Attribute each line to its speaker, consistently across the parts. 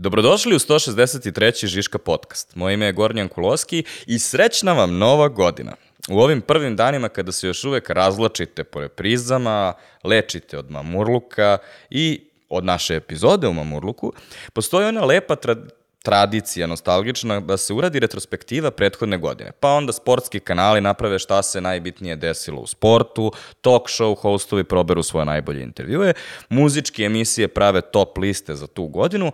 Speaker 1: Dobrodošli u 163. Žiška podcast. Moje ime je Gornjan Kuloski i srećna vam nova godina. U ovim prvim danima kada se još uvek razlačite po reprizama, lečite od mamurluka i od naše epizode u mamurluku, postoji ona lepa tra tradicija nostalgična da se uradi retrospektiva prethodne godine. Pa onda sportski kanali naprave šta se najbitnije desilo u sportu, talk show hostovi proberu svoje najbolje intervjue, muzičke emisije prave top liste za tu godinu,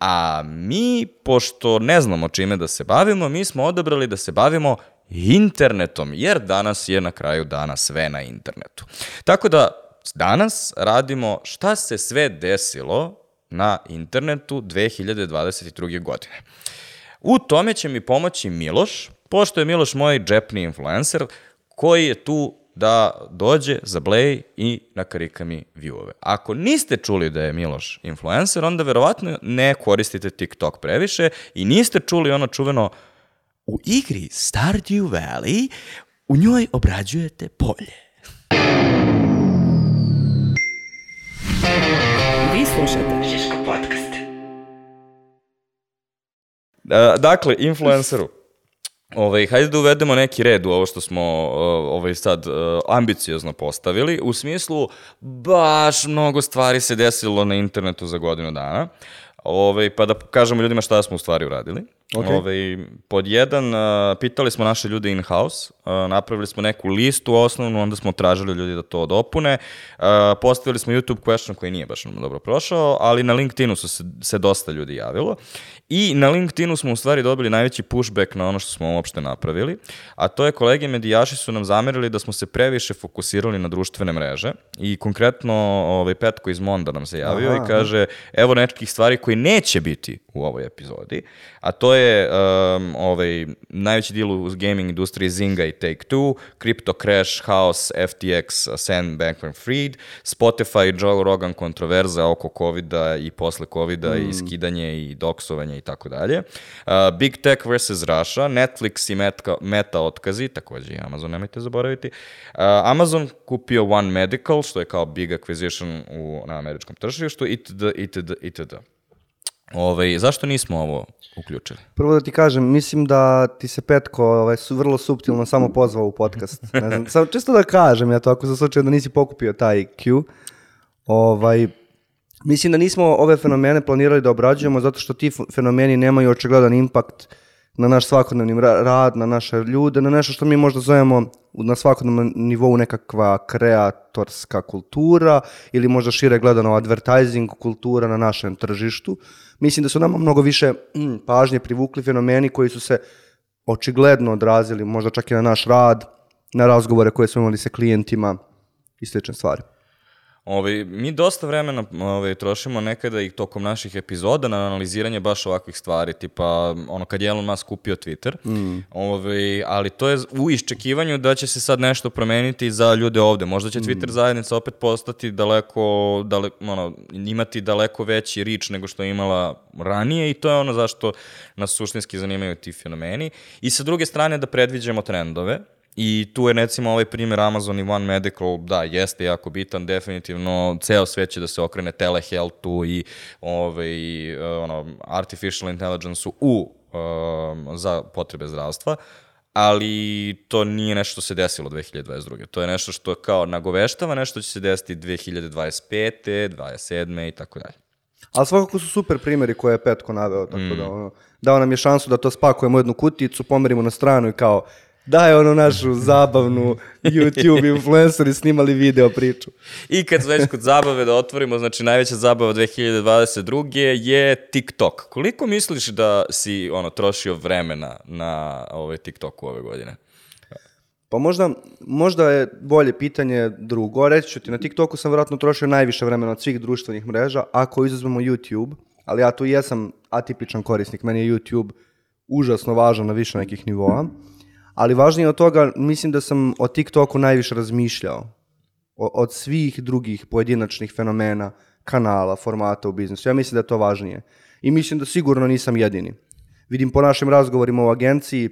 Speaker 1: A mi, pošto ne znamo čime da se bavimo, mi smo odabrali da se bavimo internetom, jer danas je na kraju dana sve na internetu. Tako da danas radimo šta se sve desilo na internetu 2022. godine. U tome će mi pomoći Miloš, pošto je Miloš moj džepni influencer, koji je tu da dođe, zablej i nakarika mi viewove. Ako niste čuli da je Miloš influencer, onda verovatno ne koristite TikTok previše i niste čuli ono čuveno u igri Stardew Valley u njoj obrađujete polje.
Speaker 2: Vi slušate Žiško podcast.
Speaker 1: Dakle, influenceru. Ovaj, hajde da uvedemo neki red u ovo što smo ovaj, sad ambiciozno postavili, u smislu baš mnogo stvari se desilo na internetu za godinu dana, ovaj, pa da kažemo ljudima šta smo u stvari uradili. Okay. Ove, pod jedan, uh, pitali smo naše ljude in-house, uh, napravili smo neku listu osnovnu, onda smo tražili ljudi da to dopune, uh, postavili smo YouTube question koji nije baš dobro prošao, ali na LinkedInu su se, se dosta ljudi javilo. I na LinkedInu smo u stvari dobili najveći pushback na ono što smo uopšte napravili, a to je kolege medijaši su nam zamerili da smo se previše fokusirali na društvene mreže i konkretno ovaj, Petko iz Monda nam se javio aha, i kaže evo nekih stvari koji neće biti u ovoj epizodi, a to je um, ovaj, najveći deal u gaming industriji Zynga i Take-Two, Crypto Crash, House, FTX, Sam Bankman-Fried, Spotify, Joe Rogan kontroverza oko COVID-a i posle COVID-a mm. i skidanje i doksovanje i tako dalje. Uh, Big Tech vs. Russia, Netflix i Meta, Meta otkazi, takođe i Amazon, nemojte zaboraviti. Uh, Amazon kupio One Medical, što je kao big acquisition u, na američkom tržištu, itd., itd., itd. Ovaj, zašto nismo ovo uključili?
Speaker 3: Prvo da ti kažem, mislim da ti se Petko ovaj, su vrlo subtilno samo pozvao u podcast. Ne znam, sam, čisto da kažem ja to, ako za slučaju da nisi pokupio taj Q. Ovaj, mislim da nismo ove fenomene planirali da obrađujemo zato što ti fenomeni nemaju očigledan impakt na naš svakodnevni rad, na naše ljude, na nešto što mi možda zovemo na svakodnevnom nivou nekakva kreatorska kultura ili možda šire gledano advertising kultura na našem tržištu. Mislim da su nama mnogo više mm, pažnje privukli fenomeni koji su se očigledno odrazili možda čak i na naš rad, na razgovore koje smo imali sa klijentima i slične stvari.
Speaker 1: Ove, mi dosta vremena ove, trošimo nekada i tokom naših epizoda na analiziranje baš ovakvih stvari, tipa ono kad je Elon Musk kupio Twitter, mm. ove, ali to je u iščekivanju da će se sad nešto promeniti za ljude ovde. Možda će Twitter mm. zajednica opet postati daleko, dale, ono, imati daleko veći rič nego što je imala ranije i to je ono zašto nas suštinski zanimaju ti fenomeni. I sa druge strane da predviđamo trendove, I tu je recimo ovaj primjer Amazon i One Medical, da, jeste jako bitan, definitivno ceo svet će da se okrene telehealthu i ovaj, ono, artificial intelligence-u u, um, za potrebe zdravstva, ali to nije nešto što se desilo 2022. To je nešto što kao nagoveštava, nešto će se desiti 2025. 27. i tako dalje.
Speaker 3: Ali svakako su super primjeri koje je Petko naveo, tako mm. da ono, dao nam je šansu da to spakujemo u jednu kuticu, pomerimo na stranu i kao da je ono našu zabavnu YouTube influenceri snimali video priču.
Speaker 1: I kad već kod zabave da otvorimo, znači najveća zabava 2022. je TikTok. Koliko misliš da si ono trošio vremena na ovaj TikToku ove godine?
Speaker 3: Pa možda, možda je bolje pitanje drugo. Reći ću ti, na TikToku sam vjerojatno trošio najviše vremena od svih društvenih mreža, ako izuzmemo YouTube, ali ja tu jesam atipičan korisnik, meni je YouTube užasno važan na više nekih nivoa ali važnije od toga, mislim da sam o TikToku najviše razmišljao. O, od svih drugih pojedinačnih fenomena, kanala, formata u biznisu. Ja mislim da je to važnije. I mislim da sigurno nisam jedini. Vidim po našim razgovorima u agenciji,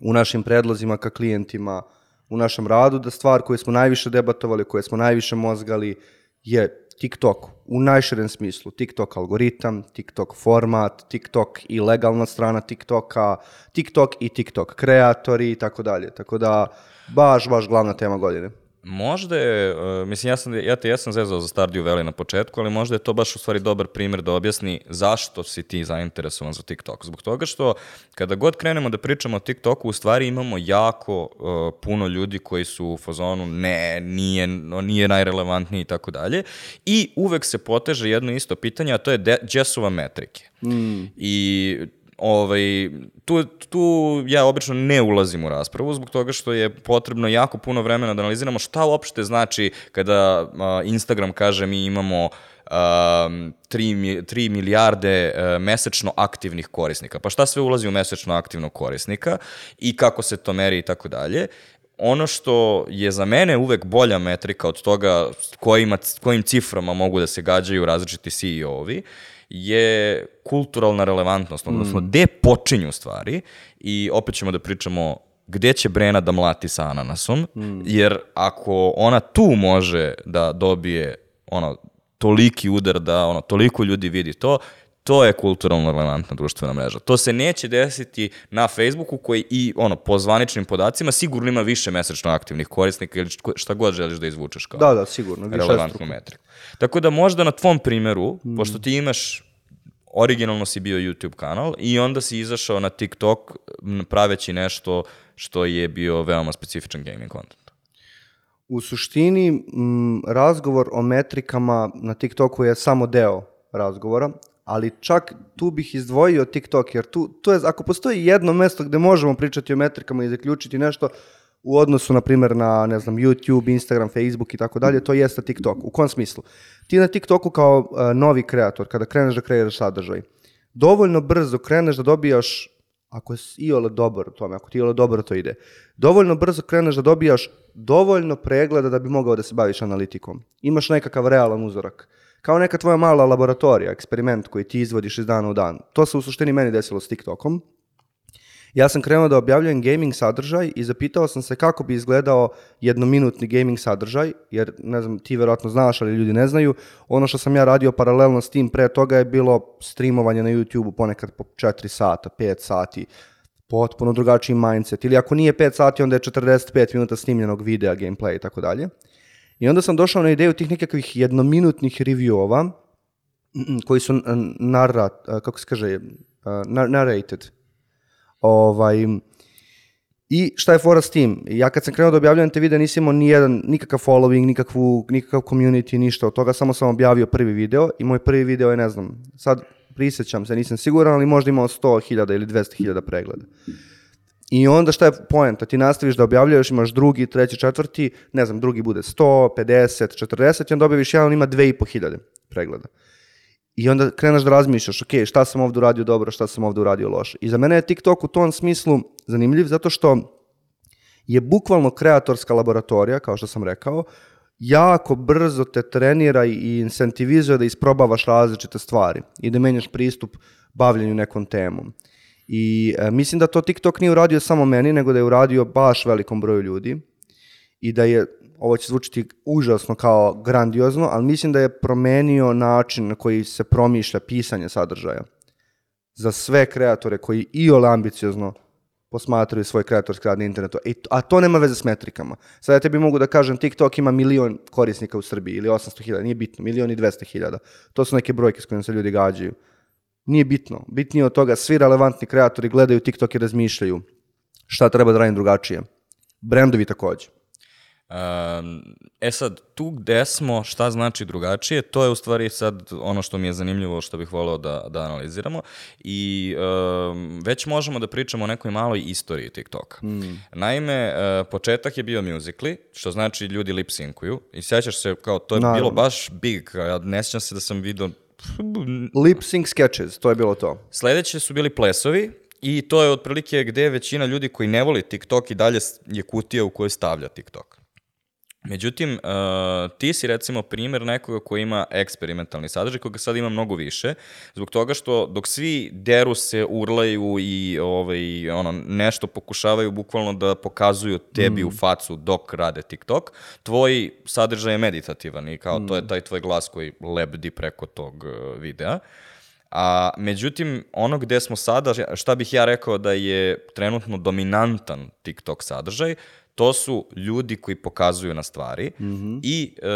Speaker 3: u našim predlozima ka klijentima, u našem radu, da stvar koju smo najviše debatovali, koje smo najviše mozgali, je TikTok u najširem smislu. TikTok algoritam, TikTok format, TikTok i legalna strana TikToka, TikTok i TikTok kreatori i tako dalje. Tako da, baš, baš glavna tema godine.
Speaker 1: Možda je, uh, mislim, ja sam, ja te jesam zezao za Stardew Valley na početku, ali možda je to baš u stvari dobar primjer da objasni zašto si ti zainteresovan za TikTok. Zbog toga što kada god krenemo da pričamo o TikToku, u stvari imamo jako uh, puno ljudi koji su u fazonu ne, nije, no, nije najrelevantniji i tako dalje. I uvek se poteže jedno isto pitanje, a to je de, Jessova metrike. Mm. I ovaj, tu, tu ja obično ne ulazim u raspravu zbog toga što je potrebno jako puno vremena da analiziramo šta uopšte znači kada uh, Instagram kaže mi imamo um, 3, 3 milijarde uh, mesečno aktivnih korisnika. Pa šta sve ulazi u mesečno aktivnog korisnika i kako se to meri i tako dalje ono što je za mene uvek bolja metrika od toga kojima, kojim ciframa mogu da se gađaju različiti CEO-ovi, je kulturalna relevantnost, odnosno gde počinju stvari i opet ćemo da pričamo gde će Brena da mlati sa ananasom, mm. jer ako ona tu može da dobije ono, toliki udar da ono, toliko ljudi vidi to, to je kulturalno relevantna društvena mreža. To se neće desiti na Facebooku koji i ono po zvaničnim podacima sigurno ima više mesečno aktivnih korisnika ili šta god želiš da izvučeš kao
Speaker 3: Da, da, sigurno, više
Speaker 1: relevantnu metriku. Tako da možda na tvom primeru, mm. pošto ti imaš originalno si bio YouTube kanal i onda si izašao na TikTok praveći nešto što je bio veoma specifičan gaming content.
Speaker 3: U suštini, m, razgovor o metrikama na TikToku je samo deo razgovora, ali čak tu bih izdvojio TikTok, jer tu, tu je, ako postoji jedno mesto gde možemo pričati o metrikama i zaključiti nešto, u odnosu, na primjer, na, ne znam, YouTube, Instagram, Facebook i tako dalje, to jeste TikTok. U kom smislu? Ti na TikToku kao uh, novi kreator, kada kreneš da kreiraš sadržaj, dovoljno brzo kreneš da dobijaš, ako je iole dobar u tome, ako ti iole dobro to ide, dovoljno brzo kreneš da dobijaš dovoljno pregleda da bi mogao da se baviš analitikom. Imaš nekakav realan uzorak. Kao neka tvoja mala laboratorija, eksperiment koji ti izvodiš iz dana u dan. To se u suštini meni desilo s TikTokom. Ja sam krenuo da objavljujem gaming sadržaj i zapitao sam se kako bi izgledao jednominutni gaming sadržaj, jer ne znam, ti verovatno znaš, ali ljudi ne znaju. Ono što sam ja radio paralelno s tim pre toga je bilo streamovanje na YouTube-u ponekad po 4 sata, 5 sati, potpuno drugačiji mindset. Ili ako nije 5 sati, onda je 45 minuta snimljenog videa, gameplay i tako dalje. I onda sam došao na ideju tih nekakvih jednominutnih reviewova, koji su narrat, kako se kaže, narrated, Ovaj, I šta je fora s tim? Ja kad sam krenuo da objavljujem te videa nisam imao nijedan, nikakav following, nikakvu, nikakav community, ništa od toga, samo sam objavio prvi video i moj prvi video je, ne znam, sad prisjećam se, nisam siguran, ali možda imao 100.000 ili 200.000 pregleda. I onda šta je poenta? Ti nastaviš da objavljuješ, imaš drugi, treći, četvrti, ne znam, drugi bude 100, 50, 40 i onda objaviš jedan, on ima 2.500 pregleda. I onda kreneš da razmišljaš, ok, šta sam ovdje uradio dobro, šta sam ovdje uradio loše. I za mene je TikTok u tom smislu zanimljiv zato što je bukvalno kreatorska laboratorija, kao što sam rekao, jako brzo te trenira i incentivizuje da isprobavaš različite stvari i da menjaš pristup bavljenju nekom temom. I e, mislim da to TikTok nije uradio samo meni, nego da je uradio baš velikom broju ljudi i da je ovo će zvučiti užasno kao grandiozno, ali mislim da je promenio način na koji se promišlja pisanje sadržaja. Za sve kreatore koji i ole ambiciozno posmatraju svoj kreatorski rad na internetu. E, a to nema veze s metrikama. Sad ja tebi mogu da kažem, TikTok ima milion korisnika u Srbiji ili 800 hiljada, nije bitno, milion i 200 hiljada. To su neke brojke s kojima se ljudi gađaju. Nije bitno. Bitnije od toga, svi relevantni kreatori gledaju TikTok i razmišljaju šta treba da radim drugačije. Brendovi takođe.
Speaker 1: Um, e sad, tu gde smo, šta znači drugačije, to je u stvari sad ono što mi je zanimljivo, što bih voleo da, da analiziramo i um, već možemo da pričamo o nekoj maloj istoriji TikToka. Mm. Naime, uh, početak je bio musically, što znači ljudi lip syncuju i sjećaš se kao to je Naravno. bilo baš big, ja ne sjećam se da sam vidio
Speaker 3: Lip sync sketches, to je bilo to.
Speaker 1: Sledeće su bili plesovi, I to je otprilike gde većina ljudi koji ne voli TikTok i dalje je kutija u kojoj stavlja TikTok. Međutim, uh, ti si recimo primjer nekoga koji ima eksperimentalni sadržaj, koga sad ima mnogo više, zbog toga što dok svi deru se, urlaju i ovaj, ono, nešto pokušavaju bukvalno da pokazuju tebi u facu dok rade TikTok, tvoj sadržaj je meditativan i kao to je taj tvoj glas koji lebdi preko tog uh, videa. A međutim, ono gde smo sada, šta bih ja rekao da je trenutno dominantan TikTok sadržaj, to su ljudi koji pokazuju na stvari mm -hmm. i e,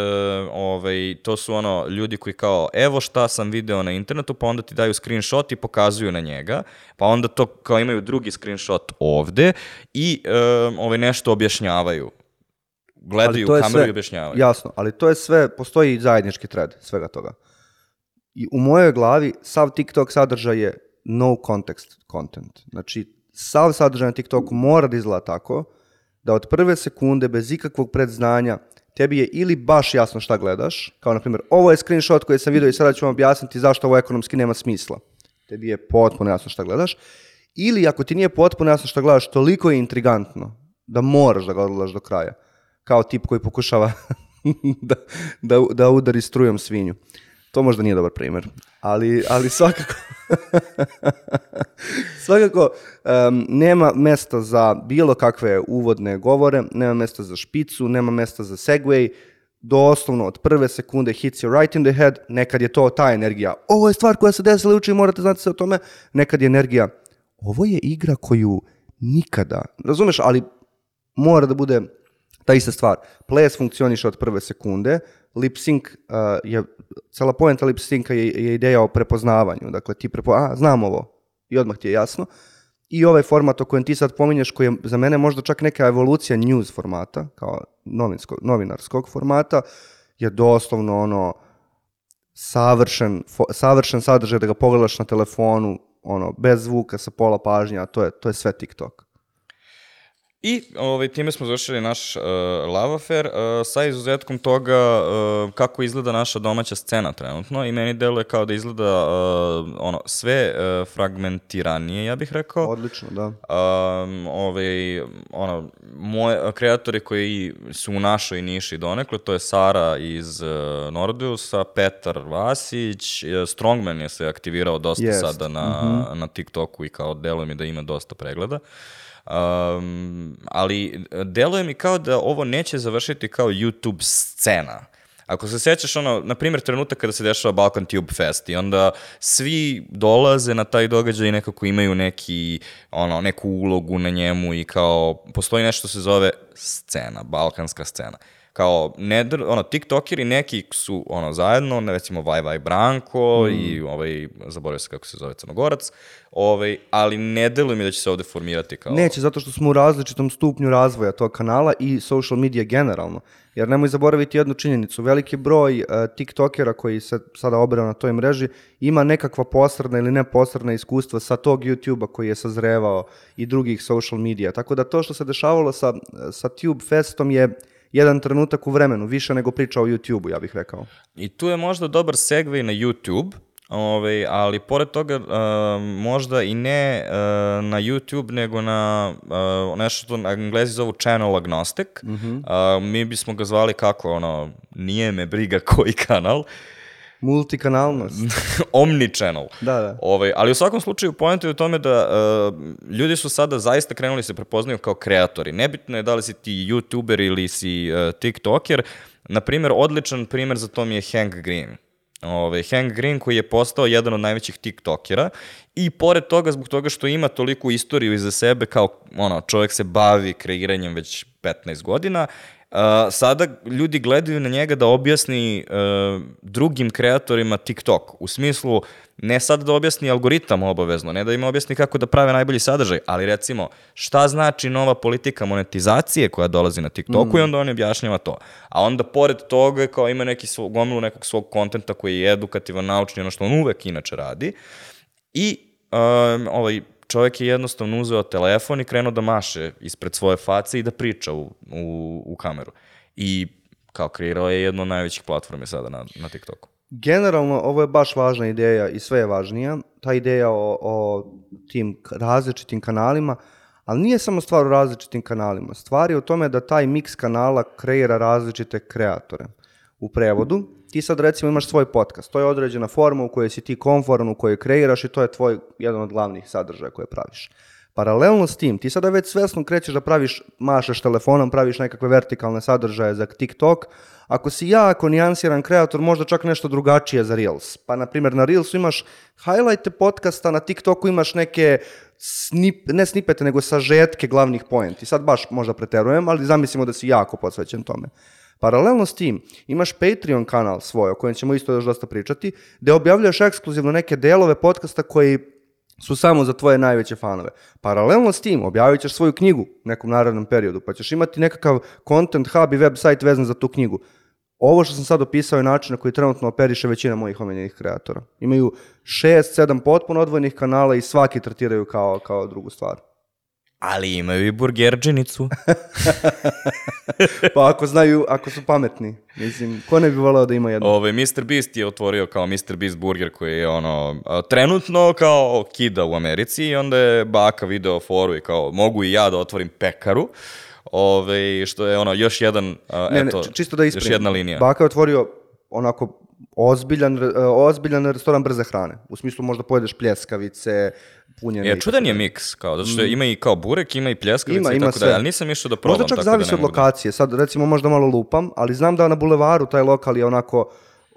Speaker 1: ovaj, to su ono ljudi koji kao evo šta sam video na internetu pa onda ti daju screenshot i pokazuju na njega pa onda to kao imaju drugi screenshot ovde i e, ovaj, nešto objašnjavaju gledaju kameru
Speaker 3: sve,
Speaker 1: i objašnjavaju.
Speaker 3: Jasno, ali to je sve, postoji zajednički thread svega toga. I u mojoj glavi sav TikTok sadržaj je no context content. Znači, sav sadržaj na TikToku mora da izgleda tako da od prve sekunde, bez ikakvog predznanja, tebi je ili baš jasno šta gledaš, kao na primjer, ovo je screenshot koji sam vidio i sada ću vam objasniti zašto ovo ekonomski nema smisla. Tebi je potpuno jasno šta gledaš. Ili ako ti nije potpuno jasno šta gledaš, toliko je intrigantno da moraš da ga odgledaš do kraja. Kao tip koji pokušava da, da, da udari strujom svinju. To možda nije dobar primjer, ali, ali svakako, svakako um, nema mesta za bilo kakve uvodne govore, nema mesta za špicu, nema mesta za segway, doslovno od prve sekunde hits you right in the head, nekad je to ta energija, ovo je stvar koja se desila uči, morate znati se o tome, nekad je energija, ovo je igra koju nikada, razumeš, ali mora da bude ta ista stvar. Ples funkcioniše od prve sekunde, lip sync uh, je, cela poenta lip synca je, je ideja o prepoznavanju. Dakle, ti prepo, a, znam ovo i odmah ti je jasno. I ovaj format o kojem ti sad pominješ, koji je za mene možda čak neka evolucija news formata, kao novinskog, novinarskog formata, je doslovno ono savršen, fo, savršen sadržaj da ga pogledaš na telefonu, ono, bez zvuka, sa pola pažnja, to je, to je sve TikTok.
Speaker 1: I ovaj, time smo završili naš uh, love affair uh, sa izuzetkom toga uh, kako izgleda naša domaća scena trenutno i meni deluje kao da izgleda uh, ono, sve uh, fragmentiranije, ja bih rekao.
Speaker 3: Odlično, da.
Speaker 1: Um, ovaj, ono, moje kreatori koji su u našoj niši donekle, to je Sara iz uh, Nordeusa, Petar Vasić, Strongman je se aktivirao dosta yes. sada na, mm -hmm. na TikToku i kao deluje mi da ima dosta pregleda. Uh, Um, ali deluje mi kao da ovo neće završiti kao YouTube scena. Ako se sećaš, ono, na primjer, trenutak kada se dešava Balkan Tube Fest i onda svi dolaze na taj događaj i nekako imaju neki, ono, neku ulogu na njemu i kao, postoji nešto se zove scena, balkanska scena kao ne, ono, tiktokeri neki su ono zajedno, recimo Vaj Vaj Branko mm. i ovaj, zaboravio se kako se zove Crnogorac, ovaj, ali ne deluje mi da će se ovde formirati kao...
Speaker 3: Neće, zato što smo u različitom stupnju razvoja tog kanala i social media generalno. Jer nemoj zaboraviti jednu činjenicu, veliki broj uh, tiktokera koji se sada obrao na toj mreži ima nekakva posredna ili neposredna iskustva sa tog YouTube-a koji je sazrevao i drugih social media. Tako da to što se dešavalo sa, sa Tube Festom je jedan trenutak u vremenu, više nego priča o YouTube-u, ja bih rekao.
Speaker 1: I tu je možda dobar segway na YouTube, Ove, ali pored toga uh, možda i ne uh, na YouTube, nego na uh, nešto što Englezi zovu channel agnostic. Mm -hmm. uh, mi bismo ga zvali kako, ono, nije me briga koji kanal.
Speaker 3: Multikanalnost.
Speaker 1: Omni-channel.
Speaker 3: Da, da.
Speaker 1: Ovaj, ali u svakom slučaju pojenta je u tome da uh, ljudi su sada zaista krenuli se prepoznaju kao kreatori. Nebitno je da li si ti youtuber ili si uh, tiktoker. Naprimer, odličan primer za to mi je Hank Green. Ove, ovaj, Hank Green koji je postao jedan od najvećih tiktokera i pored toga, zbog toga što ima toliku istoriju iza sebe, kao ono, čovjek se bavi kreiranjem već 15 godina, Uh, sada ljudi gledaju na njega da objasni uh, drugim kreatorima TikTok. U smislu, ne sad da objasni algoritam obavezno, ne da im objasni kako da prave najbolji sadržaj, ali recimo, šta znači nova politika monetizacije koja dolazi na TikToku mm. i onda on objašnjava to. A onda pored toga kao ima neki svog, gomilu nekog svog kontenta koji je edukativan, naučni, ono što on uvek inače radi. I um, ovaj, čovjek je jednostavno uzeo telefon i krenuo da maše ispred svoje face i da priča u, u, u kameru. I kao kreirao je jedno od najvećih platforme sada na, na TikToku.
Speaker 3: Generalno, ovo je baš važna ideja i sve je važnija. Ta ideja o, o tim različitim kanalima, Ali nije samo stvar u različitim kanalima. Stvar je u tome da taj miks kanala kreira različite kreatore. U prevodu, ti sad recimo imaš svoj podcast. To je određena forma u kojoj si ti konforan, u kojoj kreiraš i to je tvoj jedan od glavnih sadržaja koje praviš. Paralelno s tim, ti sada već svesno krećeš da praviš, mašeš telefonom, praviš nekakve vertikalne sadržaje za TikTok. Ako si jako nijansiran kreator, možda čak nešto drugačije za Reels. Pa, na primjer, na Reelsu imaš highlighte podcasta, na TikToku imaš neke snip, ne snipete, nego sažetke glavnih poenti. Sad baš možda preterujem, ali zamislimo da si jako posvećen tome. Paralelno s tim, imaš Patreon kanal svoj, o kojem ćemo isto još dosta pričati, gde objavljaš ekskluzivno neke delove podcasta koji su samo za tvoje najveće fanove. Paralelno s tim, objavit ćeš svoju knjigu u nekom narednom periodu, pa ćeš imati nekakav content hub i website vezan za tu knjigu. Ovo što sam sad opisao je način na koji trenutno operiše većina mojih omiljenih kreatora. Imaju šest, sedam potpuno odvojenih kanala i svaki tretiraju kao, kao drugu stvar.
Speaker 1: Ali imaju i burgerđenicu.
Speaker 3: Pa ako znaju, ako su pametni, mislim, ko ne bi voleo da ima jedno?
Speaker 1: Ove, Mr. Beast je otvorio kao Mr. Beast burger koji je ono, a, trenutno kao kida u Americi i onda je baka video foru i kao mogu i ja da otvorim pekaru. Ove, što je ono još jedan, a,
Speaker 3: Ne, ne,
Speaker 1: eto,
Speaker 3: č- čisto da
Speaker 1: još
Speaker 3: ispravim.
Speaker 1: jedna linija.
Speaker 3: Baka je otvorio onako ozbiljan, e, ozbiljan restoran brze hrane. U smislu možda pojedeš pljeskavice, punjene.
Speaker 1: Je, čudan je miks, kao, zato što ima i kao burek, ima i pljeskavice
Speaker 3: Ima,
Speaker 1: i tako dalje, ali nisam išao da probam.
Speaker 3: Možda čak
Speaker 1: tako da
Speaker 3: zavisi od
Speaker 1: da-
Speaker 3: lokacije. Sad recimo možda malo lupam, ali znam da na bulevaru taj lokal je onako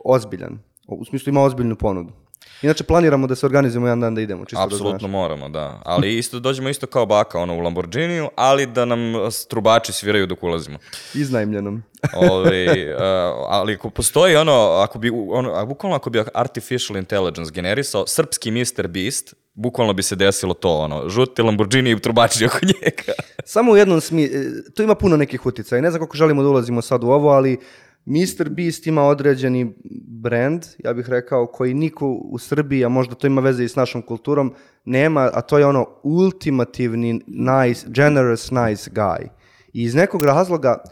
Speaker 3: ozbiljan. U smislu ima ozbiljnu ponudu. Inače planiramo da se organizujemo jedan dan da idemo, čisto da
Speaker 1: Apsolutno
Speaker 3: znaš.
Speaker 1: moramo, da. Ali isto dođemo isto kao baka, ono, u Lamborghiniju, ali da nam strubači sviraju dok ulazimo.
Speaker 3: Iznajmljenom.
Speaker 1: Ove, uh, ali ako postoji ono, ako bi, ono, bukvalno ako bi artificial intelligence generisao srpski Mr. Beast, bukvalno bi se desilo to, ono, žuti Lamborghini i trubači oko njega.
Speaker 3: Samo u jednom smi... e, Tu ima puno nekih utjecaja. Ne znam koliko želimo da ulazimo sad u ovo, ali Mr. Beast ima određeni brand, ja bih rekao, koji niko u Srbiji, a možda to ima veze i s našom kulturom, nema, a to je ono ultimativni nice, generous nice guy. I iz nekog razloga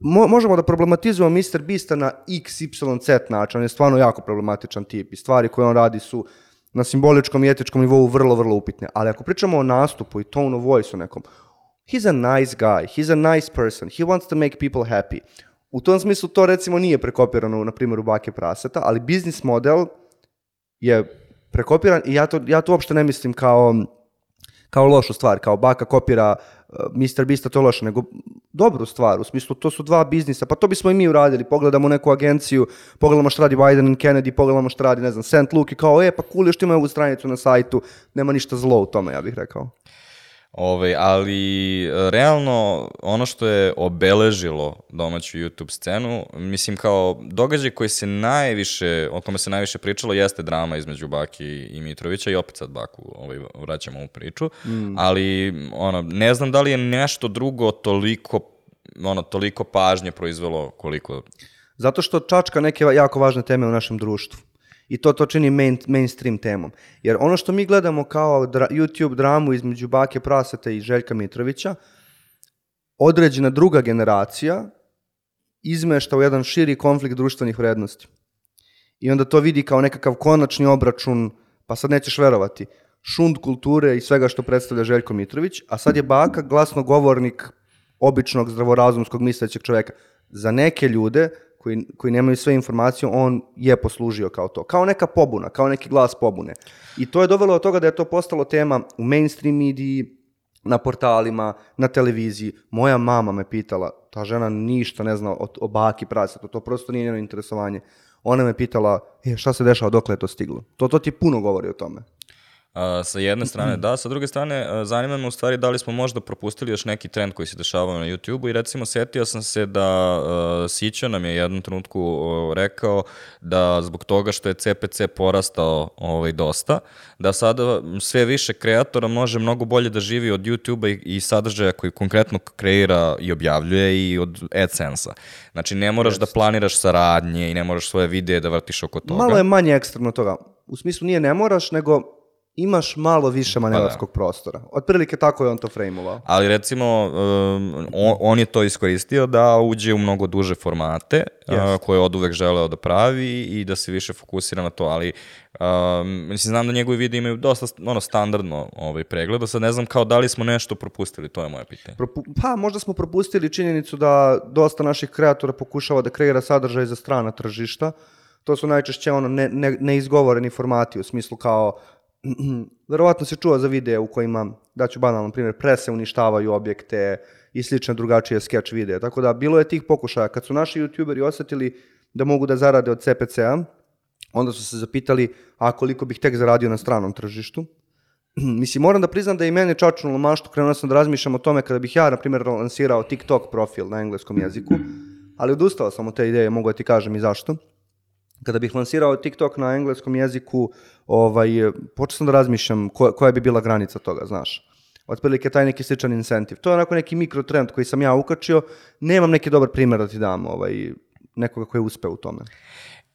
Speaker 3: mo- možemo da problematizujemo Mr. Beasta na XYZ način, on je stvarno jako problematičan tip i stvari koje on radi su na simboličkom i etičkom nivou vrlo, vrlo upitne. Ali ako pričamo o nastupu i tone of voice u nekom, he's a nice guy, he's a nice person, he wants to make people happy. U tom smislu to recimo nije prekopirano, na primjer, u Bake Praseta, ali biznis model je prekopiran i ja to, ja to uopšte ne mislim kao, kao lošu stvar, kao baka kopira Mr. Beasta, to loše, nego dobru stvar, u smislu to su dva biznisa, pa to bismo i mi uradili, pogledamo neku agenciju, pogledamo šta radi Biden and Kennedy, pogledamo šta radi, ne znam, St. Luke i kao, e, pa cool, još imaju ovu stranicu na sajtu, nema ništa zlo u tome, ja bih rekao.
Speaker 1: Ove, ali e, realno ono što je obeležilo domaću YouTube scenu, mislim kao događaj koji se najviše, o kome se najviše pričalo jeste drama između Baki i Mitrovića i opet sad Baku ovaj, vraćamo u priču, ali ono, ne znam da li je nešto drugo toliko ono, toliko pažnje proizvelo koliko
Speaker 3: Zato što čačka neke jako važne teme u našem društvu. I to to čini main, mainstream temom. Jer ono što mi gledamo kao dra, YouTube dramu između Bake Praseta i Željka Mitrovića, određena druga generacija izmešta u jedan širi konflikt društvenih vrednosti. I onda to vidi kao nekakav konačni obračun, pa sad nećeš verovati, šund kulture i svega što predstavlja Željko Mitrović, a sad je Baka glasnogovornik običnog zdravorazumskog mislećeg čoveka. Za neke ljude koji, koji nemaju sve informacije, on je poslužio kao to. Kao neka pobuna, kao neki glas pobune. I to je dovelo do toga da je to postalo tema u mainstream mediji, na portalima, na televiziji. Moja mama me pitala, ta žena ništa ne zna o, o baki prasetu, to prosto nije njeno interesovanje. Ona me pitala, e, šta se dešava, dokle je to stiglo? To, to ti puno govori o tome.
Speaker 1: Sa jedne strane da, sa druge strane zanima me u stvari da li smo možda propustili još neki trend koji se dešavao na YouTube-u i recimo setio sam se da a, Sića nam je jednom trenutku o, rekao da zbog toga što je CPC porastao ovaj, dosta, da sada sve više kreatora može mnogo bolje da živi od YouTube-a i, i sadržaja koji konkretno kreira i objavljuje i od AdSense-a. Znači ne moraš da planiraš saradnje i ne moraš svoje videe da vrtiš oko toga.
Speaker 3: Malo je manje ekstremno toga. U smislu nije ne moraš, nego imaš malo više manevarskog prostora. Otprilike tako je on to frejmovao.
Speaker 1: Ali recimo, um, on, je to iskoristio da uđe u mnogo duže formate
Speaker 3: Jest.
Speaker 1: uh, koje je od uvek želeo da pravi i da se više fokusira na to, ali um, mislim, znam da njegovi videi imaju dosta ono, standardno ovaj, pregleda, sad ne znam kao da li smo nešto propustili, to je moje pitanje.
Speaker 3: Propu pa možda smo propustili činjenicu da dosta naših kreatora pokušava da kreira sadržaj za strana tržišta. To su najčešće ono ne, ne, neizgovoreni formati u smislu kao verovatno se čuva za videe u kojima, daću banalan primjer, prese uništavaju objekte i slične drugačije sketch videe. Tako da bilo je tih pokušaja. Kad su naši youtuberi osetili da mogu da zarade od CPC-a, onda su se zapitali, a koliko bih tek zaradio na stranom tržištu. Mislim, moram da priznam da i mene čačnulo maštu, krenuo sam da razmišljam o tome kada bih ja, na primjer, lansirao TikTok profil na engleskom jeziku, ali odustao sam od te ideje, mogu da ti kažem i zašto. Kada bih lansirao TikTok na engleskom jeziku, ovaj, počeo sam da razmišljam ko, koja bi bila granica toga, znaš. Otprilike taj neki sličan incentiv. To je onako neki mikrotrend koji sam ja ukačio. Nemam neki dobar primjer da ti dam, ovaj, nekoga koji je uspeo u tome.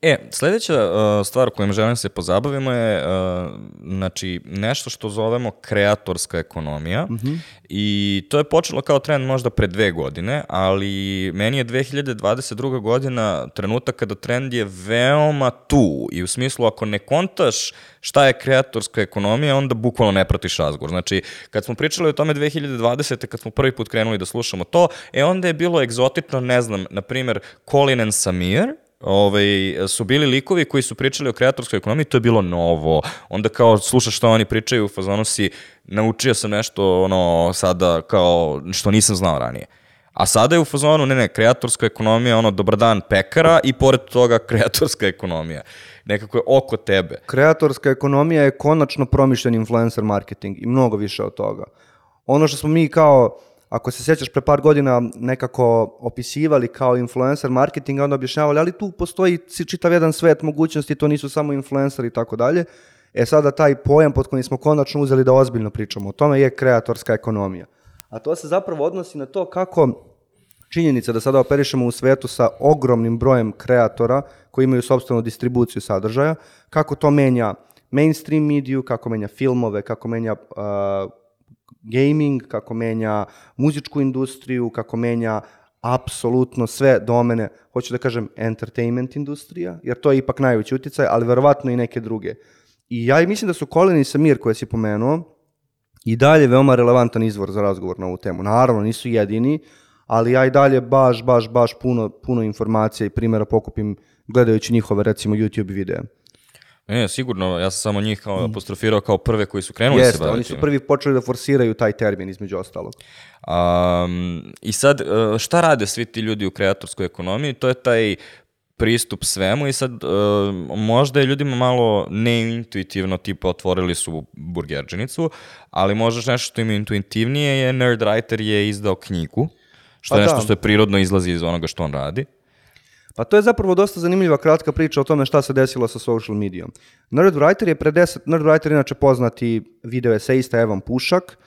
Speaker 1: E, sledeća uh, stvar kojom želim se pozabavimo je uh, znači, nešto što zovemo kreatorska ekonomija mm -hmm. i to je počelo kao trend možda pre dve godine, ali meni je 2022. godina trenutak kada trend je veoma tu i u smislu ako ne kontaš šta je kreatorska ekonomija, onda bukvalno ne pratiš razgovor. Znači, kad smo pričali o tome 2020. kad smo prvi put krenuli da slušamo to, e onda je bilo egzotično, ne znam, na primer Colin and Samir, ovaj, su bili likovi koji su pričali o kreatorskoj ekonomiji, to je bilo novo. Onda kao slušaš što oni pričaju, u fazonu si naučio sam nešto ono sada kao što nisam znao ranije. A sada je u fazonu, ne, ne, kreatorska ekonomija, ono, dobar dan pekara i pored toga kreatorska ekonomija. Nekako je oko tebe.
Speaker 3: Kreatorska ekonomija je konačno promišljen influencer marketing i mnogo više od toga. Ono što smo mi kao ako se sjećaš pre par godina nekako opisivali kao influencer marketing, onda objašnjavali, ali tu postoji čitav jedan svet mogućnosti, to nisu samo influenceri i tako dalje. E sada taj pojam pod kojim smo konačno uzeli da ozbiljno pričamo o tome je kreatorska ekonomija. A to se zapravo odnosi na to kako činjenica da sada operišemo u svetu sa ogromnim brojem kreatora koji imaju sobstvenu distribuciju sadržaja, kako to menja mainstream mediju, kako menja filmove, kako menja uh, gaming, kako menja muzičku industriju, kako menja apsolutno sve domene, hoću da kažem entertainment industrija, jer to je ipak najveći uticaj, ali verovatno i neke druge. I ja mislim da su Colin i Samir koje si pomenuo i dalje veoma relevantan izvor za razgovor na ovu temu. Naravno, nisu jedini, ali ja i dalje baš, baš, baš puno, puno informacija i primjera pokupim gledajući njihove, recimo, YouTube videe.
Speaker 1: Ne, sigurno, ja sam samo njih kao apostrofirao kao prve koji su krenuli
Speaker 3: Jeste,
Speaker 1: se baviti.
Speaker 3: oni su prvi počeli da forsiraju taj termin između ostalog.
Speaker 1: Um, I sad, uh, šta rade svi ti ljudi u kreatorskoj ekonomiji? To je taj pristup svemu i sad uh, možda je ljudima malo neintuitivno, tipa otvorili su burgerđenicu, ali možda nešto što im je intuitivnije je Nerd Writer je izdao knjigu, što
Speaker 3: Pa
Speaker 1: je nešto
Speaker 3: da.
Speaker 1: što je prirodno izlazi iz onoga što on radi.
Speaker 3: Pa to je zapravo dosta zanimljiva kratka priča o tome šta se desilo sa social medijom. Nerdwriter je pre 10, Nerdwriter je inače poznati video eseista Evan Pušak,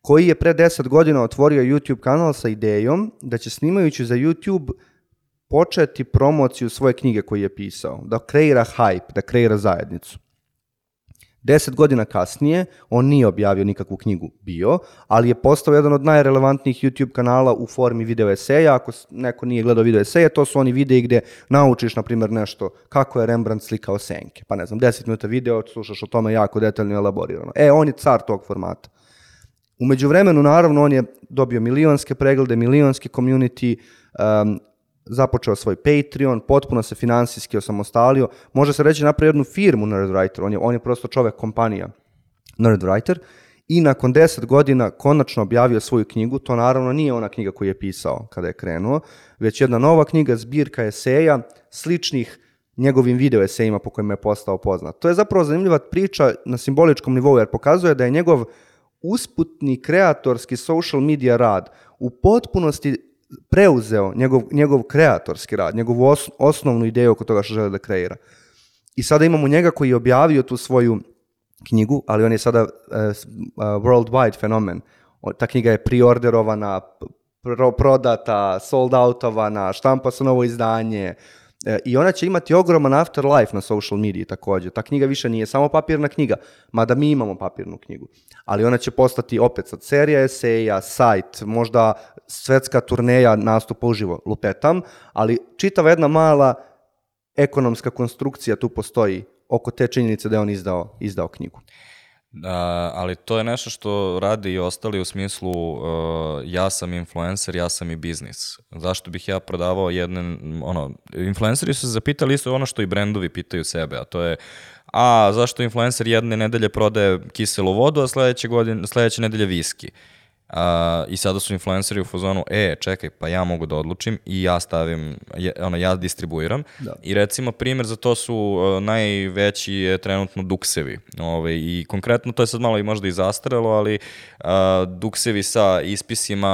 Speaker 3: koji je pre 10 godina otvorio YouTube kanal sa idejom da će snimajući za YouTube početi promociju svoje knjige koju je pisao, da kreira hype, da kreira zajednicu. Deset godina kasnije, on nije objavio nikakvu knjigu bio, ali je postao jedan od najrelevantnijih YouTube kanala u formi video eseja. Ako neko nije gledao video eseje, to su oni videi gde naučiš, na primjer, nešto kako je Rembrandt slikao senke. Pa ne znam, 10 minuta video, slušaš o tome jako detaljno i elaborirano. E, on je car tog formata. Umeđu vremenu, naravno, on je dobio milionske preglede, milionski community, um, započeo svoj Patreon, potpuno se finansijski osamostalio. Može se reći napravio jednu firmu Nerdwriter, on je, on je prosto čovek kompanija Nerdwriter i nakon 10 godina konačno objavio svoju knjigu, to naravno nije ona knjiga koju je pisao kada je krenuo, već jedna nova knjiga, zbirka eseja, sličnih njegovim video esejima po kojima je postao poznat. To je zapravo zanimljiva priča na simboličkom nivou, jer pokazuje da je njegov usputni kreatorski social media rad u potpunosti preuzeo njegov, njegov kreatorski rad, njegovu os, osnovnu ideju oko toga što žele da kreira. I sada imamo njega koji je objavio tu svoju knjigu, ali on je sada uh, worldwide fenomen. Ta knjiga je priorderovana, pro, prodata, sold outovana, štampa se novo izdanje, E, I ona će imati ogroman afterlife na social mediji takođe. Ta knjiga više nije samo papirna knjiga, mada mi imamo papirnu knjigu. Ali ona će postati opet sad serija eseja, sajt, možda svetska turneja nastupa uživo, lupetam, ali čitava jedna mala ekonomska konstrukcija tu postoji oko te činjenice da je on izdao, izdao knjigu.
Speaker 1: Da, ali to je nešto što radi i ostali u smislu uh, ja sam influencer, ja sam i biznis. Zašto bih ja prodavao jedne, ono, influenceri su zapitali isto ono što i brendovi pitaju sebe, a to je a zašto influencer jedne nedelje prodaje kiselu vodu, a sledeće, godine, sledeće nedelje viski. A, I sada su influenceri u fazonu, e, čekaj, pa ja mogu da odlučim i ja stavim, je, ono, ja distribuiram.
Speaker 3: Da.
Speaker 1: I recimo primjer za to su uh, najveći je trenutno duksevi. Ove, I konkretno to je sad malo i možda i zastarelo, ali uh, duksevi sa ispisima,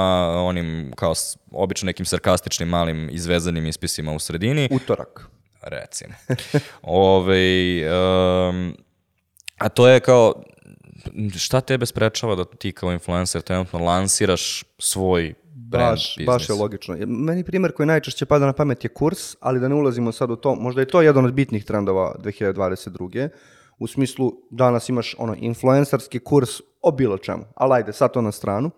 Speaker 1: onim kao s, obično nekim sarkastičnim malim izvezanim ispisima u sredini.
Speaker 3: Utorak.
Speaker 1: Recimo. Ove, um, a to je kao, šta tebe sprečava da ti kao influencer trenutno lansiraš svoj brand
Speaker 3: Baš,
Speaker 1: biznis?
Speaker 3: baš je logično. Meni primjer koji najčešće pada na pamet je kurs, ali da ne ulazimo sad u to, možda je to jedan od bitnih trendova 2022. U smislu, danas imaš ono influencerski kurs o bilo čemu, ali ajde, sad to na stranu.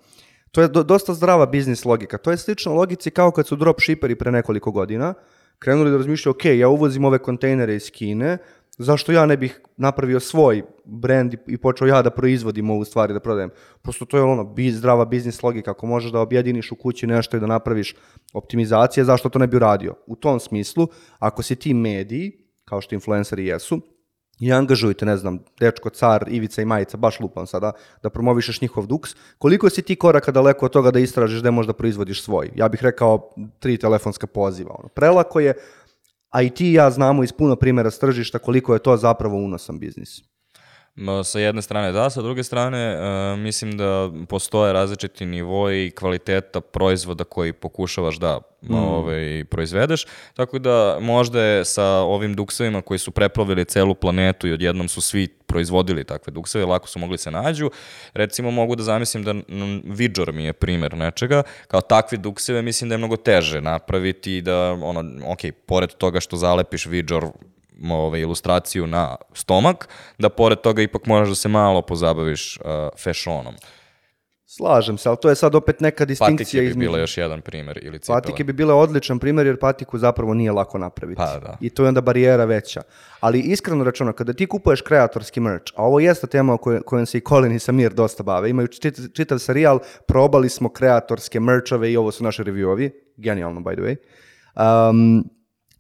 Speaker 3: To je do, dosta zdrava biznis logika. To je slično logici kao kad su dropshipperi pre nekoliko godina krenuli da razmišljaju, ok, ja uvozim ove kontejnere iz Kine, zašto ja ne bih napravio svoj brand i, počeo ja da proizvodim ovu stvari, da prodajem. Prosto to je ono biz, zdrava biznis logika. Ako možeš da objediniš u kući nešto i da napraviš optimizacije, zašto to ne bi uradio? U tom smislu, ako si ti mediji, kao što influenceri jesu, i angažujete, ne znam, dečko, car, Ivica i Majica, baš lupam sada, da promovišeš njihov duks, koliko si ti koraka daleko od toga da istražiš da možda proizvodiš svoj? Ja bih rekao tri telefonska poziva. Ono. Prelako je, a i ti i ja znamo iz puno primjera s tržišta koliko je to zapravo unosan biznis.
Speaker 1: Sa jedne strane da, sa druge strane uh, mislim da postoje različiti nivoji kvaliteta proizvoda koji pokušavaš da mm. ovaj, proizvedeš, tako da možda je sa ovim duksevima koji su preplavili celu planetu i odjednom su svi proizvodili takve dukseve, lako su mogli se nađu. Recimo mogu da zamislim da Vidžor mi je primer nečega, kao takve dukseve mislim da je mnogo teže napraviti da, ono, ok, pored toga što zalepiš Vidžor ove, ilustraciju na stomak, da pored toga ipak moraš da se malo pozabaviš uh, fashionom.
Speaker 3: Slažem se, ali to je sad opet neka distinkcija
Speaker 1: Patike bi
Speaker 3: između...
Speaker 1: bile još jedan primer ili cipele.
Speaker 3: Patike bi bile odličan primjer jer patiku zapravo nije lako napraviti.
Speaker 1: Pa da.
Speaker 3: I to je onda barijera veća. Ali iskreno rečeno, kada ti kupuješ kreatorski merch, a ovo jeste tema o kojoj, kojom se i Colin i Samir dosta bave, imaju čitav, čitav serijal, probali smo kreatorske merchove i ovo su naše reviewovi, genijalno by the way. Um,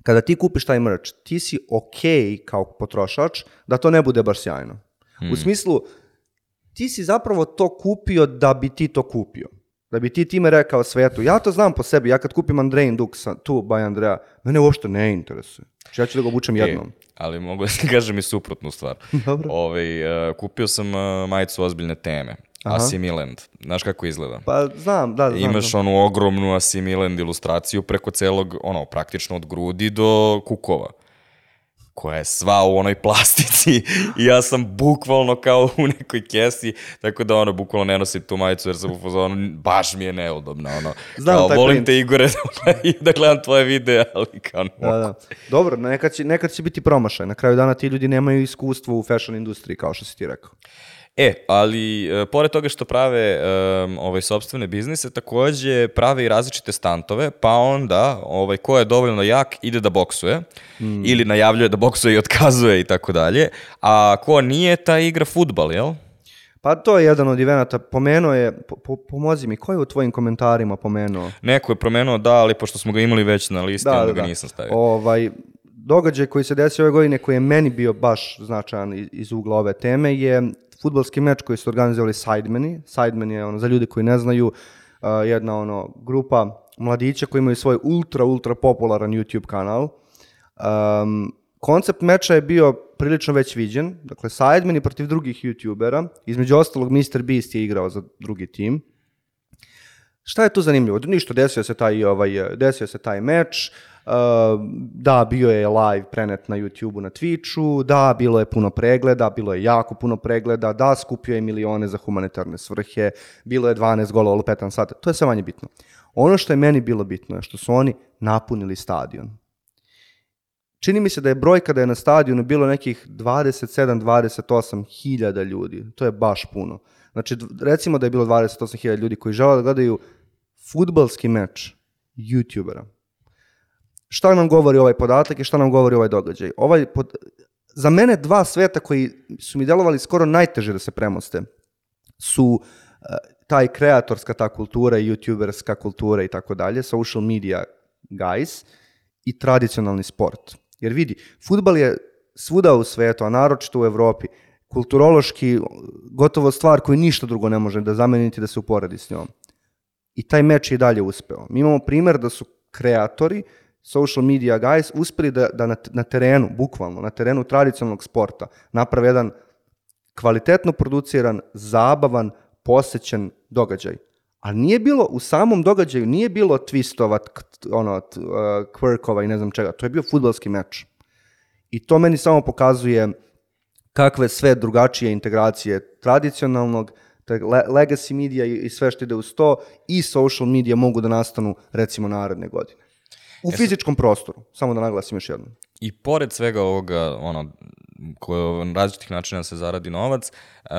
Speaker 3: kada ti kupiš taj merch, ti si ok kao potrošač da to ne bude baš sjajno. U smislu, ti si zapravo to kupio da bi ti to kupio. Da bi ti time rekao svetu. Ja to znam po sebi. Ja kad kupim Andrejin Dux tu by Andreja, mene uopšte ne interesuje. Znači, ja ću da ga obučem jednom.
Speaker 1: E, ali mogu da kažem i suprotnu stvar.
Speaker 3: Dobro.
Speaker 1: Ovaj, uh, kupio sam uh, majicu ozbiljne teme.
Speaker 3: Aha.
Speaker 1: Assimiland. Znaš kako izgleda?
Speaker 3: Pa znam, da, znam.
Speaker 1: Imaš
Speaker 3: znam.
Speaker 1: onu ogromnu Assimiland ilustraciju preko celog, ono, praktično od grudi do kukova koja je sva u onoj plastici i ja sam bukvalno kao u nekoj kesi, tako da ono, bukvalno ne nosim tu majicu jer sam u fazonu, baš mi je neudobna, ono.
Speaker 3: Znam
Speaker 1: kao, volim
Speaker 3: print.
Speaker 1: te Igore i da gledam tvoje videe, ali kao ne
Speaker 3: Da,
Speaker 1: mogu.
Speaker 3: da. Dobro, nekad će, nekad će biti promašaj. Na kraju dana ti ljudi nemaju iskustvo u fashion industriji, kao što si ti rekao.
Speaker 1: E, ali e, pored toga što prave um, ovaj sopstvene biznise, takođe prave i različite stantove, pa onda ovaj ko je dovoljno jak ide da boksuje
Speaker 3: Hmm.
Speaker 1: ili najavljuje da boksuje i otkazuje i tako dalje, a ko nije taj igra futbal, jel?
Speaker 3: Pa to je jedan od eventa. Pomenuo je, po, po, pomozi mi, ko je u tvojim komentarima pomenuo?
Speaker 1: Neko je promenuo da, ali pošto smo ga imali već na listi, onda ga nisam stavio.
Speaker 3: Ovaj, događaj koji se desio ove godine, koji je meni bio baš značajan iz ugla ove teme, je futbalski meč koji su organizovali Sidemani. Sidemen je, ono, za ljude koji ne znaju, uh, jedna ono, grupa mladića koji imaju svoj ultra, ultra popularan YouTube kanal. Um, koncept meča je bio prilično već viđen. Dakle, Sidemani protiv drugih YouTubera. Između ostalog, Mr. Beast je igrao za drugi tim. Šta je tu zanimljivo? Ništa, desio se taj, ovaj, desio se taj meč, uh, da, bio je live prenet na YouTube-u, na Twitchu, da, bilo je puno pregleda, bilo je jako puno pregleda, da, skupio je milione za humanitarne svrhe, bilo je 12 golova u 15 sata, to je sve manje bitno. Ono što je meni bilo bitno je što su oni napunili stadion. čini mi se da je brojka da je na stadionu bilo nekih 27-28 hiljada ljudi. To je baš puno. Znači, recimo da je bilo 28 hiljada ljudi koji žele da gledaju futbalski meč youtubera. Šta nam govori ovaj podatak i šta nam govori ovaj događaj? Ovaj pod... Za mene dva sveta koji su mi delovali skoro najteže da se premoste su eh, taj kreatorska ta kultura, youtuberska kultura i tako dalje, social media guys i tradicionalni sport. Jer vidi, futbal je svuda u svetu, a naročito u Evropi, kulturološki gotovo stvar koju ništa drugo ne može da zameniti da se uporedi s njom. I taj meč je i dalje uspeo. Mi imamo primer da su kreatori, social media guys, uspeli da, da na, na terenu, bukvalno, na terenu tradicionalnog sporta, naprave jedan kvalitetno produciran, zabavan, posećen događaj. A nije bilo, u samom događaju nije bilo twistova, ono, uh, quirkova i ne znam čega. To je bio futbalski meč. I to meni samo pokazuje kakve sve drugačije integracije tradicionalnog, legacy media i, i sve što ide uz to i social media mogu da nastanu recimo naredne godine. U fizičkom prostoru, samo da naglasim još jednom.
Speaker 1: I pored svega ovoga, ono, koje na različitih načina se zaradi novac, uh,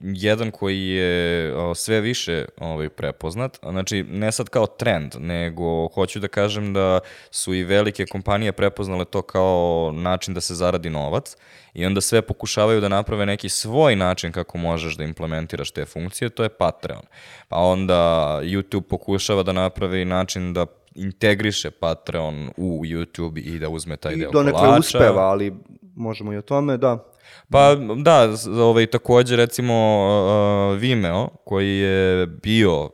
Speaker 1: jedan koji je o, sve više ovaj, prepoznat, znači ne sad kao trend, nego hoću da kažem da su i velike kompanije prepoznale to kao način da se zaradi novac i onda sve pokušavaju da naprave neki svoj način kako možeš da implementiraš te funkcije, to je Patreon. Pa onda YouTube pokušava da napravi način da integriše Patreon u YouTube i da uzme taj
Speaker 3: I
Speaker 1: deo
Speaker 3: donekle
Speaker 1: kolača.
Speaker 3: uspeva, ali možemo i o tome, da.
Speaker 1: Pa da, ovaj, takođe recimo uh, Vimeo, koji je bio uh,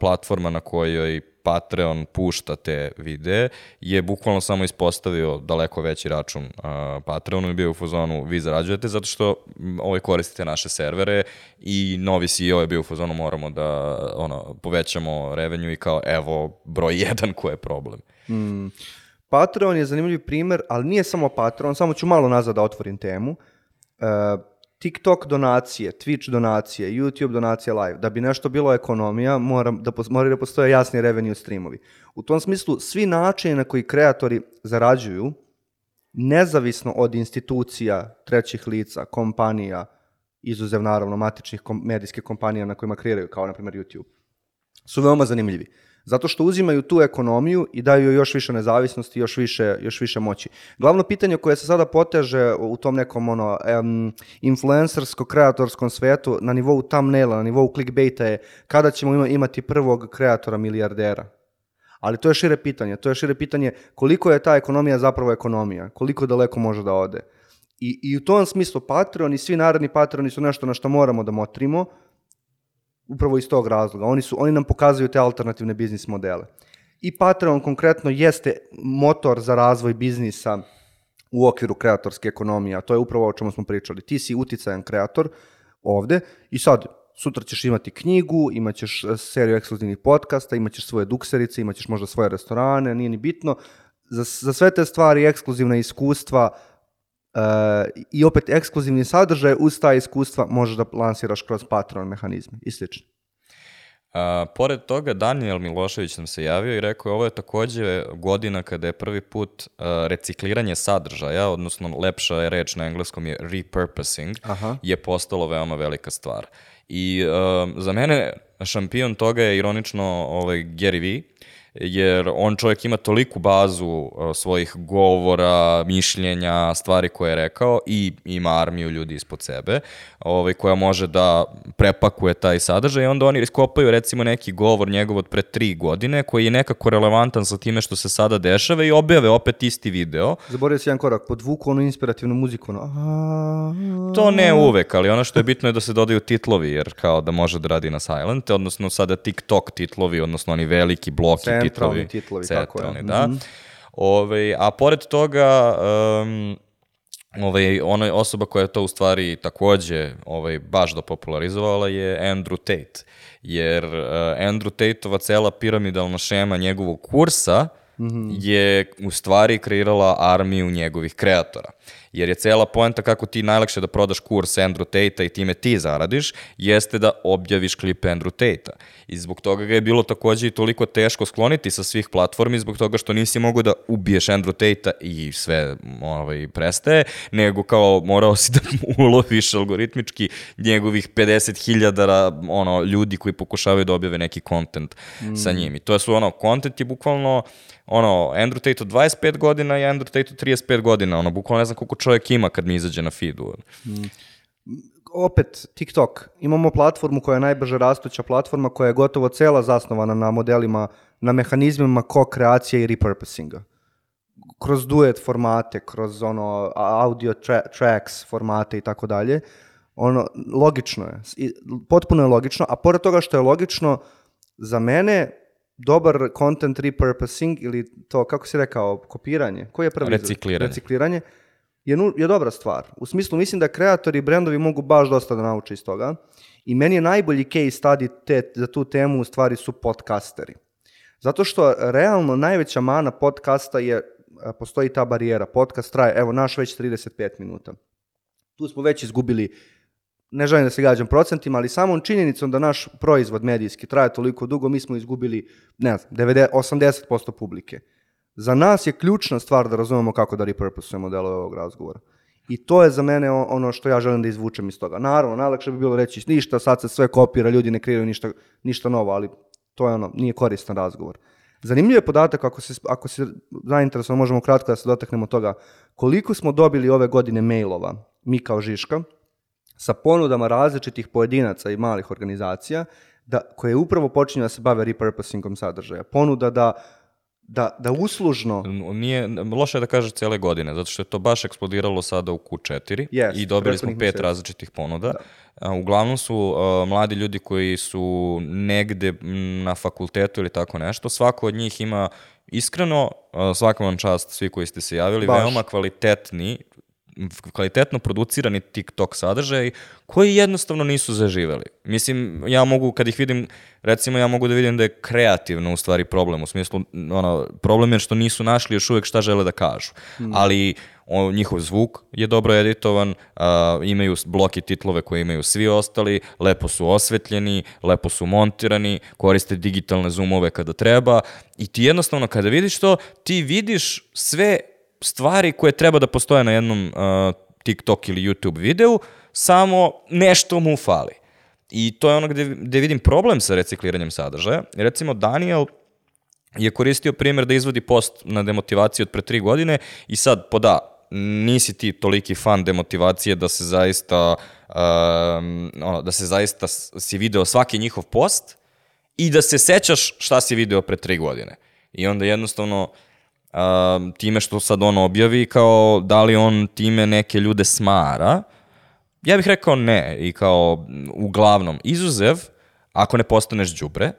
Speaker 1: platforma na kojoj Patreon pušta te videe, je bukvalno samo ispostavio daleko veći račun uh, Patreonu i bio u fazonu vi zarađujete zato što ovaj, koristite naše servere i novi CEO je bio u fazonu moramo da ono, povećamo revenju i kao evo broj jedan ko je problem.
Speaker 3: Patreon je zanimljiv primer, ali nije samo Patreon, samo ću malo nazad da otvorim temu. E, TikTok donacije, Twitch donacije, YouTube donacije live. Da bi nešto bilo ekonomija, mora da, moraju da postoje jasni revenue streamovi. U tom smislu, svi načini na koji kreatori zarađuju, nezavisno od institucija, trećih lica, kompanija, izuzev naravno matičnih kom, medijskih kompanija na kojima kreiraju, kao na primjer YouTube, su veoma zanimljivi. Zato što uzimaju tu ekonomiju i daju joj još više nezavisnosti, još više, još više moći. Glavno pitanje koje se sada poteže u tom nekom ono, em, influencersko-kreatorskom svetu na nivou thumbnaila, na nivou clickbaita je kada ćemo ima- imati prvog kreatora milijardera. Ali to je šire pitanje. To je šire pitanje koliko je ta ekonomija zapravo ekonomija, koliko daleko može da ode. I, I u tom smislu Patreon i svi naredni Patreoni su nešto na što moramo da motrimo, upravo iz tog razloga. Oni, su, oni nam pokazuju te alternativne biznis modele. I Patreon konkretno jeste motor za razvoj biznisa u okviru kreatorske ekonomije, a to je upravo o čemu smo pričali. Ti si uticajan kreator ovde i sad sutra ćeš imati knjigu, imaćeš e, seriju ekskluzivnih podcasta, imaćeš svoje dukserice, imaćeš možda svoje restorane, nije ni bitno. Za, za sve te stvari ekskluzivna iskustva e, i opet ekskluzivni sadržaj uz ta iskustva možeš da lansiraš kroz Patreon mehanizme i slično.
Speaker 1: A, pored toga, Daniel Milošević nam se javio i rekao je ovo je takođe godina kada je prvi put a, recikliranje sadržaja, odnosno lepša je reč na engleskom je repurposing,
Speaker 3: Aha.
Speaker 1: je postalo veoma velika stvar. I a, za mene šampion toga je ironično ovaj, Gary Vee, jer on čovjek ima toliku bazu uh, svojih govora, mišljenja, stvari koje je rekao i ima armiju ljudi ispod sebe ovaj, koja može da prepakuje taj sadržaj i onda oni iskopaju recimo neki govor njegov od pre tri godine koji je nekako relevantan sa time što se sada dešava i objave opet isti video.
Speaker 3: Zaboravio si jedan korak, podvuku onu inspirativnu muziku, ono,
Speaker 1: To ne uvek, ali ono što je bitno je da se dodaju titlovi, jer kao da može da radi na silent, odnosno sada TikTok titlovi, odnosno oni veliki bloki
Speaker 3: Centralni
Speaker 1: titlovi.
Speaker 3: titlovi, tako je.
Speaker 1: centralni, da. Ove, a pored toga, um, ovaj, ona osoba koja je to u stvari takođe ovaj, baš dopopularizovala je Andrew Tate. Jer uh, Andrew Tateova cela piramidalna šema njegovog kursa je u stvari kreirala armiju njegovih kreatora. Jer je cela poenta kako ti najlakše da prodaš kurs Andrew Tate-a i time ti zaradiš, jeste da objaviš klipe Andrew Tate-a. I zbog toga ga je bilo takođe i toliko teško skloniti sa svih platformi, zbog toga što nisi mogao da ubiješ Andrew Tate-a i sve ovaj, prestaje, nego kao morao si da uloviš algoritmički njegovih 50.000 ono, ljudi koji pokušavaju da objave neki kontent mm. sa njim. I to su ono, kontent je bukvalno ono, Andrew Tate od 25 godina i Andrew Tate od 35 godina, ono, bukvalno ne znam koliko čovjek ima kad mi izađe na feedu.
Speaker 3: Mm. Opet, TikTok. Imamo platformu koja je najbrže rastuća platforma koja je gotovo cela zasnovana na modelima, na mehanizmima ko-kreacije i repurposinga. Kroz duet formate, kroz ono audio tra tracks formate i tako dalje. Ono, logično je. Potpuno je logično, a pored toga što je logično, za mene dobar content repurposing ili to, kako si rekao, kopiranje, koji je prvi?
Speaker 1: Recikliranje.
Speaker 3: Recikliranje je, je dobra stvar. U smislu, mislim da kreatori i brendovi mogu baš dosta da nauče iz toga. I meni je najbolji case study te, za tu temu u stvari su podcasteri. Zato što realno najveća mana podcasta je, postoji ta barijera. Podcast traje, evo, naš već 35 minuta. Tu smo već izgubili ne želim da se gađam procentima, ali samom činjenicom da naš proizvod medijski traje toliko dugo, mi smo izgubili, ne znam, 90, 80% publike. Za nas je ključna stvar da razumemo kako da repurposujemo delove ovog razgovora. I to je za mene ono što ja želim da izvučem iz toga. Naravno, najlakše bi bilo reći ništa, sad se sve kopira, ljudi ne kreiraju ništa, ništa novo, ali to je ono, nije koristan razgovor. Zanimljiv je podatak, ako se, ako se zainteresovano, možemo kratko da se dotaknemo toga, koliko smo dobili ove godine mailova, mi kao Žiška, sa ponudama različitih pojedinaca i malih organizacija da, koje upravo počinju da se bave repurposingom sadržaja. Ponuda da da, da uslužno...
Speaker 1: Nije, loše je da kažeš cele godine, zato što je to baš eksplodiralo sada u Q4
Speaker 3: yes,
Speaker 1: i dobili smo pet mjeseci. različitih ponuda. Da. Uglavnom su uh, mladi ljudi koji su negde na fakultetu ili tako nešto. Svako od njih ima iskreno, uh, svakom vam čast svi koji ste se javili, baš. veoma kvalitetni kvalitetno producirani TikTok sadržaj koji jednostavno nisu zaživeli. Mislim, ja mogu, kad ih vidim, recimo ja mogu da vidim da je kreativno u stvari problem, u smislu, ono, problem je što nisu našli još uvek šta žele da kažu. Mm. Ali o, njihov zvuk je dobro editovan, a, imaju bloki titlove koje imaju svi ostali, lepo su osvetljeni, lepo su montirani, koriste digitalne zoomove kada treba i ti jednostavno kada vidiš to, ti vidiš sve stvari koje treba da postoje na jednom uh, TikTok ili YouTube videu, samo nešto mu fali. I to je ono gde, gde vidim problem sa recikliranjem sadržaja. Recimo, Daniel je koristio primjer da izvodi post na demotivaciji od pre tri godine i sad, po da, nisi ti toliki fan demotivacije da se zaista um, ono, da se zaista si video svaki njihov post i da se sećaš šta si video pre tri godine. I onda jednostavno uh, time što sad on objavi, kao da li on time neke ljude smara, ja bih rekao ne i kao uglavnom izuzev ako ne postaneš đubre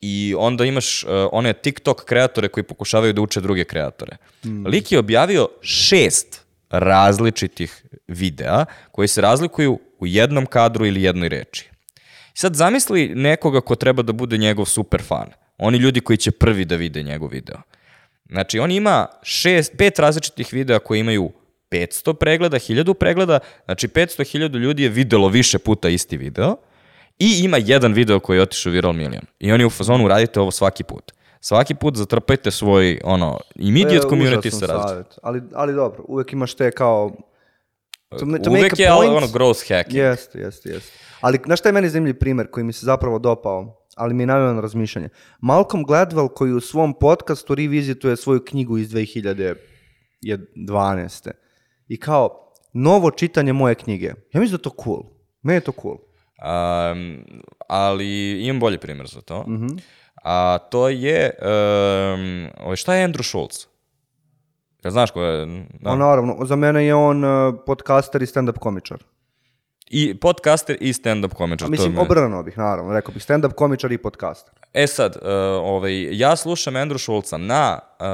Speaker 1: i onda imaš uh, one TikTok kreatore koji pokušavaju da uče druge kreatore. Mm. Lik je objavio šest različitih videa koji se razlikuju u jednom kadru ili jednoj reči. I sad zamisli nekoga ko treba da bude njegov super fan. Oni ljudi koji će prvi da vide njegov video. Znači, on ima šest, pet različitih videa koji imaju 500 pregleda, 1000 pregleda, znači 500.000 ljudi je videlo više puta isti video i ima jedan video koji je otišao viral milion. I oni u fazonu radite ovo svaki put. Svaki put zatrpajte svoj ono, immediate community sa različitim.
Speaker 3: Ali, ali dobro, uvek imaš te kao
Speaker 1: To, to Uvek je point, ono growth hacking.
Speaker 3: Jeste, jeste, jeste. Ali znaš šta je meni zanimljiv primer koji mi se zapravo dopao? Ali mi je navio na razmišljanje. Malcolm Gladwell koji u svom podcastu revizituje svoju knjigu iz 2012. I kao, novo čitanje moje knjige. Ja mislim da to cool. Meni je to cool.
Speaker 1: Um, ali imam bolji primjer za to.
Speaker 3: Mm -hmm.
Speaker 1: A to je, um, šta je Andrew Schultz? Ja znaš ko je?
Speaker 3: Da. On, naravno, za mene je on uh, podcaster i stand-up komičar.
Speaker 1: I podcaster i stand-up komičar.
Speaker 3: A mislim, me... obrano bih, naravno. Rekao bih stand-up komičar i podcaster.
Speaker 1: E sad, uh, ovaj, ja slušam Andrew Schulza na uh,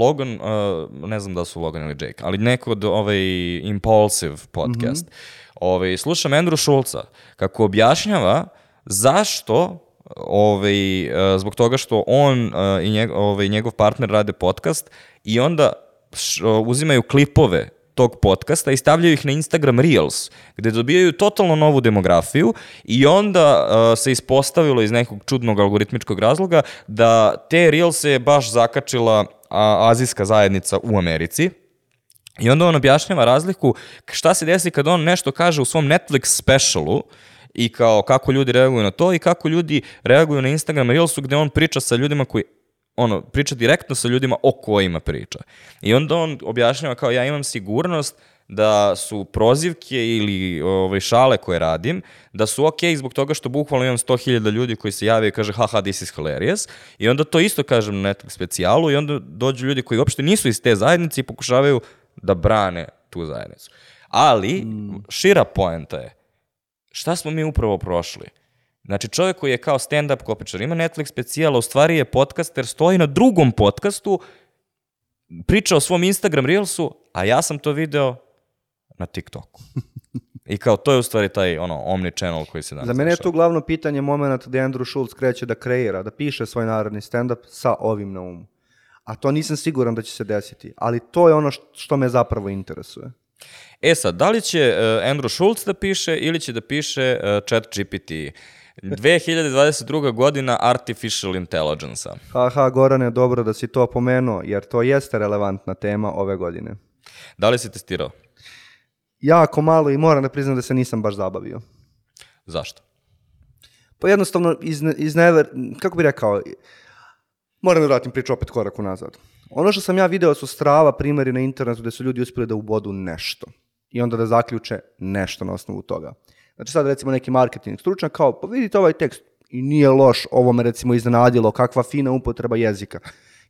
Speaker 1: Logan, uh, ne znam da su Logan ili Jake, ali neko od ovaj Impulsive podcast. Mm -hmm. ovaj, slušam Andrew Schulza kako objašnjava zašto ovaj, zbog toga što on i njeg, ovaj, njegov partner rade podcast i onda š, uzimaju klipove tog podcasta i stavljaju ih na Instagram Reels, gde dobijaju totalno novu demografiju i onda uh, se ispostavilo iz nekog čudnog algoritmičkog razloga da te Reelse je baš zakačila a, azijska zajednica u Americi, I onda on objašnjava razliku šta se desi kad on nešto kaže u svom Netflix specialu i kao kako ljudi reaguju na to i kako ljudi reaguju na Instagram Reelsu gde on priča sa ljudima koji ono, priča direktno sa ljudima o kojima priča. I onda on objašnjava kao ja imam sigurnost da su prozivke ili ovaj, šale koje radim, da su ok zbog toga što bukvalno imam 100.000 ljudi koji se jave i kaže haha this is hilarious i onda to isto kažem na Netflix specijalu i onda dođu ljudi koji uopšte nisu iz te zajednice i pokušavaju da brane tu zajednicu. Ali, šira poenta je, šta smo mi upravo prošli? Znači, čovjek koji je kao stand-up kopičar, ima Netflix specijala, u stvari je podcaster, stoji na drugom podcastu, priča o svom Instagram Reelsu, a ja sam to video na TikToku. I kao, to je u stvari taj ono, omni-channel koji se danas
Speaker 3: Za mene je tu glavno pitanje moment da Andrew Schultz kreće da kreira, da piše svoj narodni stand-up sa ovim na umu. A to nisam siguran da će se desiti. Ali to je ono što me zapravo interesuje.
Speaker 1: E sad, da li će uh, Andrew Schultz da piše ili će da piše uh, chat GPT? 2022. godina Artificial Intelligence-a.
Speaker 3: Haha, Gorane, dobro da si to pomenuo, jer to jeste relevantna tema ove godine.
Speaker 1: Da li si testirao?
Speaker 3: Jako malo i moram da priznam da se nisam baš zabavio.
Speaker 1: Zašto?
Speaker 3: Pa jednostavno, iz, iz never, kako bi rekao, moram da vratim priču opet korak unazad. Ono što sam ja video su strava primjeri na internetu gde su ljudi uspjeli da ubodu nešto i onda da zaključe nešto na osnovu toga. Znači sad recimo neki marketing stručnjak kao, pa vidite ovaj tekst i nije loš, ovo me recimo iznenadilo, kakva fina upotreba jezika.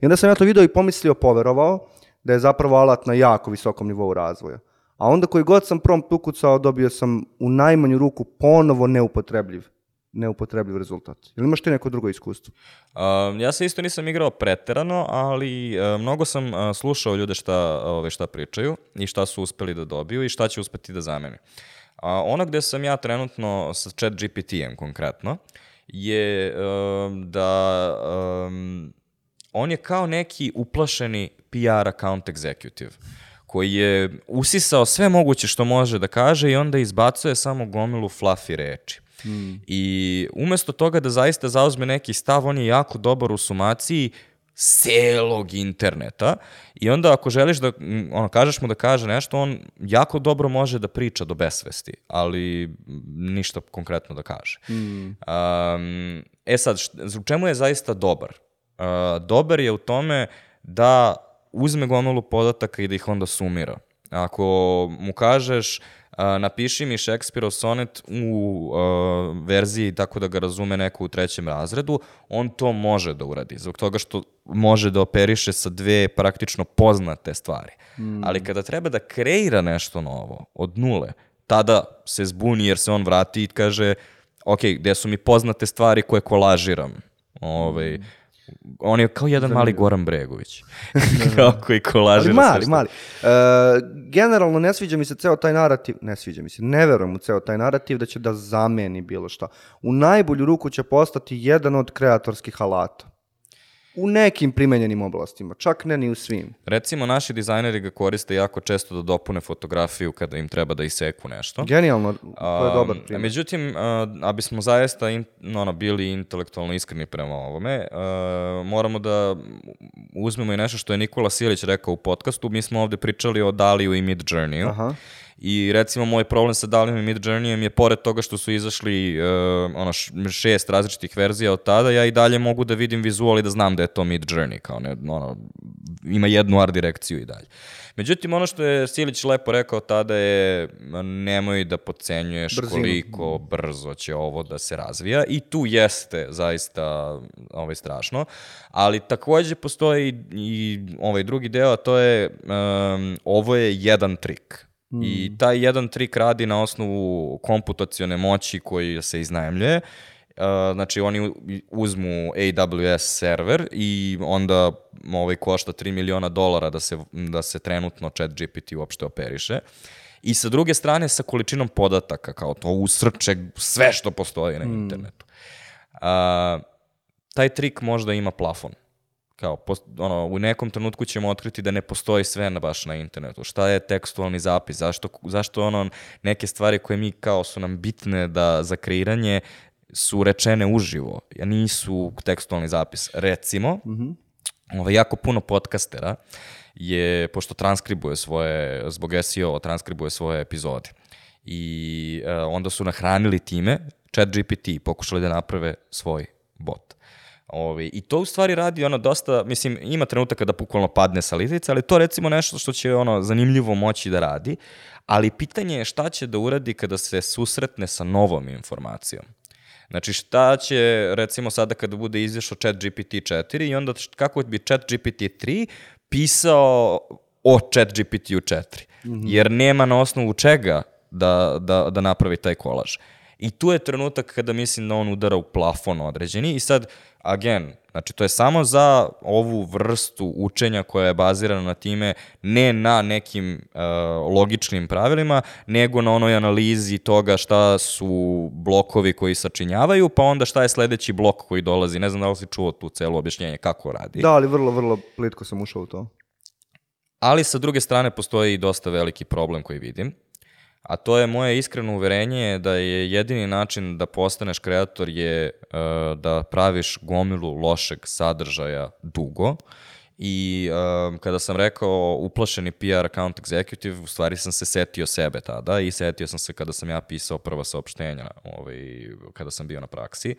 Speaker 3: I onda sam ja to video i pomislio, poverovao da je zapravo alat na jako visokom nivou razvoja. A onda koji god sam prompt ukucao, dobio sam u najmanju ruku ponovo neupotrebljiv neupotrebljiv rezultat. Ili imaš ti neko drugo iskustvo?
Speaker 1: Um, ja se isto nisam igrao preterano, ali uh, mnogo sam uh, slušao ljude šta, ove, šta pričaju i šta su uspeli da dobiju i šta će uspeti da zameni. A ono gde sam ja trenutno sa chat GPT-em konkretno je um, da um, on je kao neki uplašeni PR account executive koji je usisao sve moguće što može da kaže i onda izbacuje samo gomilu fluffy reči. I umesto toga da zaista zauzme neki stav, on je jako dobar u sumaciji celog interneta i onda ako želiš da, ono, kažeš mu da kaže nešto, on jako dobro može da priča do besvesti, ali ništa konkretno da kaže. Um, e sad, u čemu je zaista dobar? Uh, dobar je u tome da uzme gomilu podataka i da ih onda sumira. Ako mu kažeš uh, napiši mi Šekspirov sonet u uh, verziji tako da ga razume neko u trećem razredu, on to može da uradi, zbog toga što može da operiše sa dve praktično poznate stvari. Ali kada treba da kreira nešto novo, od nule, tada se zbuni jer se on vrati i kaže ok, gde su mi poznate stvari koje kolažiram? Ovaj, on je kao jedan mali Goran Bregović. kao koji kolažira
Speaker 3: Ali mali, mali. E, generalno ne sviđa mi se ceo taj narativ, ne sviđa mi se, ne verujem u ceo taj narativ da će da zameni bilo šta. U najbolju ruku će postati jedan od kreatorskih alata. U nekim primenjenim oblastima, čak ne ni u svim.
Speaker 1: Recimo, naši dizajneri ga koriste jako često da dopune fotografiju kada im treba da iseku nešto.
Speaker 3: Genijalno, to je dobar primjer.
Speaker 1: Međutim, a bismo zaista in, ono, bili intelektualno iskreni prema ovome, uh, moramo da uzmemo i nešto što je Nikola Silić rekao u podcastu. Mi smo ovde pričali o Daliju i Mid Journeyu.
Speaker 3: Aha.
Speaker 1: I recimo moj problem sa Dalijom i Mid Journeyem je pored toga što su izašli uh, ono šest različitih verzija od tada, ja i dalje mogu da vidim vizual i da znam da je to Mid Journey, kao ne, ono, ima jednu art direkciju i dalje. Međutim, ono što je Silić lepo rekao tada je nemoj da podcenjuješ
Speaker 3: Brzinu.
Speaker 1: koliko brzo će ovo da se razvija i tu jeste zaista ovaj, strašno, ali takođe postoji i ovaj drugi deo, a to je um, ovo je jedan trik. I taj jedan trik radi na osnovu komputacione moći koji se iznajemljuje. Uh, znači oni uzmu AWS server i onda ovaj košta 3 miliona dolara da se, da se trenutno chat GPT uopšte operiše. I sa druge strane sa količinom podataka, kao to usrče sve što postoji na internetu. A, taj trik možda ima plafon. Kao, post, ono, u nekom trenutku ćemo otkriti da ne postoji sve na baš na internetu. Šta je tekstualni zapis? Zašto, zašto ono, neke stvari koje mi kao su nam bitne da, za kreiranje su rečene uživo, a nisu tekstualni zapis. Recimo, mm -hmm. ovaj, jako puno podcastera je, pošto transkribuje svoje, zbog SEO, transkribuje svoje epizode. I uh, onda su nahranili time chat GPT, pokušali da naprave svoj bot. Ovi, I to u stvari radi ono dosta, mislim, ima trenutak kada bukvalno padne sa litice, ali to recimo nešto što će ono zanimljivo moći da radi, ali pitanje je šta će da uradi kada se susretne sa novom informacijom. Znači šta će, recimo sada kada bude izašao chat GPT 4 i onda kako bi chat GPT 3 pisao o chat GPT 4, mm -hmm. jer nema na osnovu čega da, da, da napravi taj kolaž. I tu je trenutak kada mislim da on udara u plafon određeni i sad, again, znači to je samo za ovu vrstu učenja koja je bazirana na time, ne na nekim uh, logičnim pravilima, nego na onoj analizi toga šta su blokovi koji sačinjavaju, pa onda šta je sledeći blok koji dolazi. Ne znam da li si čuo tu celo objašnjenje kako radi.
Speaker 3: Da, ali vrlo, vrlo plitko sam ušao u to.
Speaker 1: Ali sa druge strane postoji i dosta veliki problem koji vidim a to je moje iskreno uverenje da je jedini način da postaneš kreator je uh, da praviš gomilu lošeg sadržaja dugo i uh, kada sam rekao uplašeni PR account executive, u stvari sam se setio sebe tada i setio sam se kada sam ja pisao prva saopštenja ovaj, kada sam bio na praksi.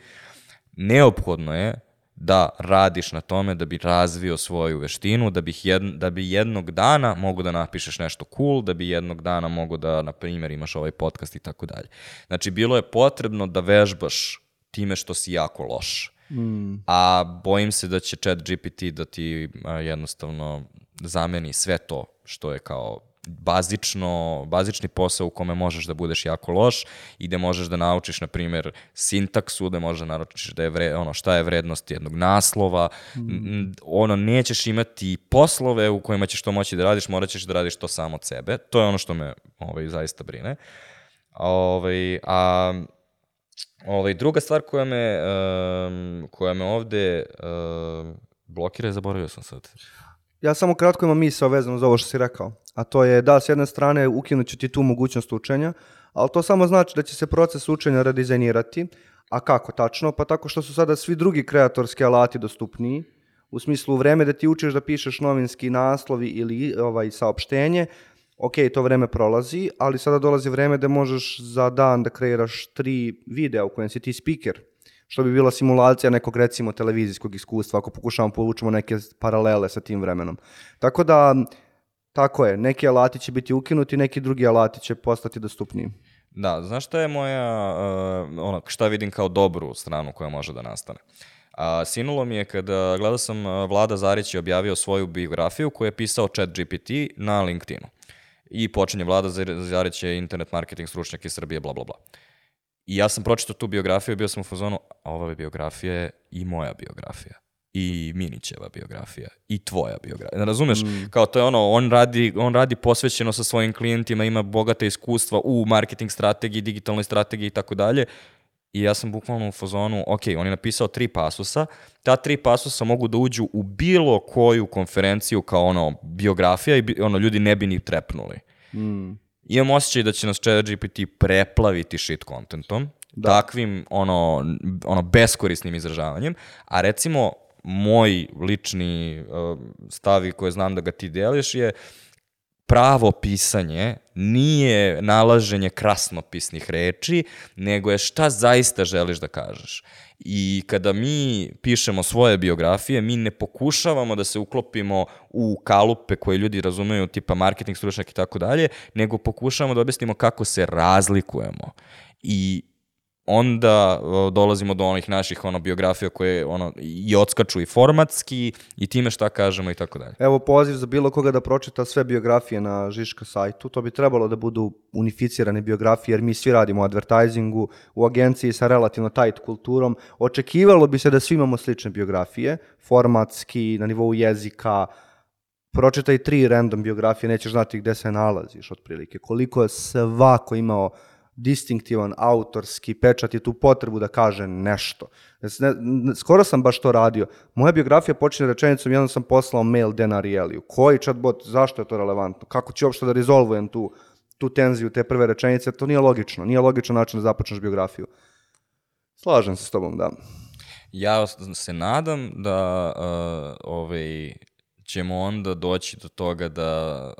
Speaker 1: Neophodno je da radiš na tome da bi razvio svoju veštinu, da, bih jed, da bi jednog dana mogu da napišeš nešto cool, da bi jednog dana mogu da, na primjer, imaš ovaj podcast i tako dalje. Znači, bilo je potrebno da vežbaš time što si jako loš. Mm. A bojim se da će chat GPT da ti a, jednostavno zameni sve to što je kao bazično, bazični posao u kome možeš da budeš jako loš i gde možeš da naučiš, na primjer, sintaksu, da možeš da naučiš da je vre, ono, šta je vrednost jednog naslova, mm. ono, nećeš imati poslove u kojima ćeš to moći da radiš, morat ćeš da radiš to samo od sebe. To je ono što me ovaj, zaista brine. Ovaj, a ovaj, druga stvar koja me, um, koja me ovde um, blokira, zaboravio sam sad.
Speaker 3: Ja samo kratko imam misao vezano za ovo što si rekao. A to je da, s jedne strane ukinut će ti tu mogućnost učenja, ali to samo znači da će se proces učenja redizajnirati. A kako tačno? Pa tako što su sada svi drugi kreatorski alati dostupniji. U smislu vreme da ti učiš da pišeš novinski naslovi ili ovaj saopštenje, ok, to vreme prolazi, ali sada dolazi vreme da možeš za dan da kreiraš tri videa u kojem si ti speaker što bi bila simulacija nekog recimo televizijskog iskustva ako pokušavamo povučemo neke paralele sa tim vremenom. Tako da, tako je, neki alati će biti ukinuti, neki drugi alati će postati dostupniji.
Speaker 1: Da, znaš šta je moja, uh, ono, šta vidim kao dobru stranu koja može da nastane? A, sinulo mi je kada gledao sam Vlada Zarić je objavio svoju biografiju koju je pisao chat GPT na LinkedInu. I počinje Vlada Zarić je internet marketing stručnjak iz Srbije, bla, bla, bla. I ja sam pročitao tu biografiju i bio sam u fazonu, a ova biografija je i moja biografija i Minićeva biografija i tvoja biografija. Razumeš? Mm. Kao to je ono, on radi, on radi posvećeno sa svojim klijentima, ima bogate iskustva u marketing strategiji, digitalnoj strategiji i tako dalje. I ja sam bukvalno u fazonu, ok, on je napisao tri pasusa, ta tri pasusa mogu da uđu u bilo koju konferenciju kao ono biografija i ono ljudi ne bi ni trepnuli. Mm imam osjećaj da će nas ChatGPT preplaviti shit contentom, da. takvim ono, ono beskorisnim izražavanjem, a recimo moj lični uh, stavi koje znam da ga ti deliš je pravo pisanje nije nalaženje krasnopisnih reči, nego je šta zaista želiš da kažeš. I kada mi pišemo svoje biografije, mi ne pokušavamo da se uklopimo u kalupe koje ljudi razumeju, tipa marketing, stručnjak i tako dalje, nego pokušavamo da objasnimo kako se razlikujemo. I onda dolazimo do onih naših ono biografija koje ono i odskaču i formatski i time šta kažemo i tako dalje.
Speaker 3: Evo poziv za bilo koga da pročita sve biografije na Žiška sajtu. To bi trebalo da budu unificirane biografije jer mi svi radimo advertisingu, u agenciji sa relativno tight kulturom. Očekivalo bi se da svi imamo slične biografije, formatski, na nivou jezika, pročitaj tri random biografije, nećeš znati gde se nalaziš otprilike. Koliko je svako imao distinktivan, autorski, pečati tu potrebu da kaže nešto. Znači, skoro sam baš to radio. Moja biografija počinje rečenicom, jednom sam poslao mail Dan Arieliju. Koji chatbot, zašto je to relevantno? Kako ću uopšte da rezolvujem tu, tu tenziju te prve rečenice? To nije logično. Nije logičan način da započneš biografiju. Slažem se s tobom, da.
Speaker 1: Ja se nadam da uh, ovaj, ćemo onda doći do toga da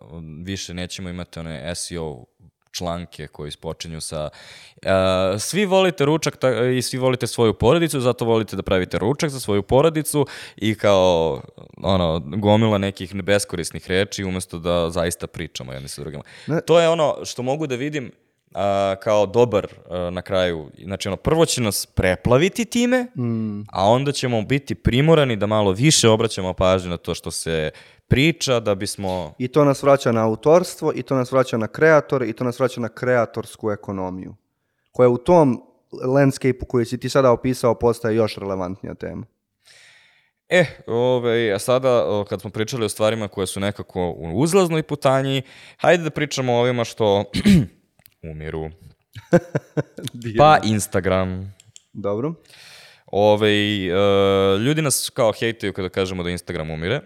Speaker 1: više nećemo imati one SEO članke koji počinju sa uh, svi volite ručak ta, i svi volite svoju porodicu, zato volite da pravite ručak za svoju porodicu i kao ono, gomila nekih beskorisnih reči umesto da zaista pričamo jedni sa drugima.
Speaker 3: Ne.
Speaker 1: To je ono što mogu da vidim a, kao dobar a, na kraju. Znači, ono, prvo će nas preplaviti time, a onda ćemo biti primorani da malo više obraćamo pažnju na to što se priča, da bismo...
Speaker 3: I to nas vraća na autorstvo, i to nas vraća na kreatore, i to nas vraća na kreatorsku ekonomiju, koja u tom landscape-u koji si ti sada opisao postaje još relevantnija tema.
Speaker 1: E, ove, a sada kad smo pričali o stvarima koje su nekako u uzlaznoj putanji, hajde da pričamo o ovima što umiru. Pa Instagram.
Speaker 3: Dobro.
Speaker 1: Ove, e, ljudi nas kao hejtaju kada kažemo da Instagram umire. E,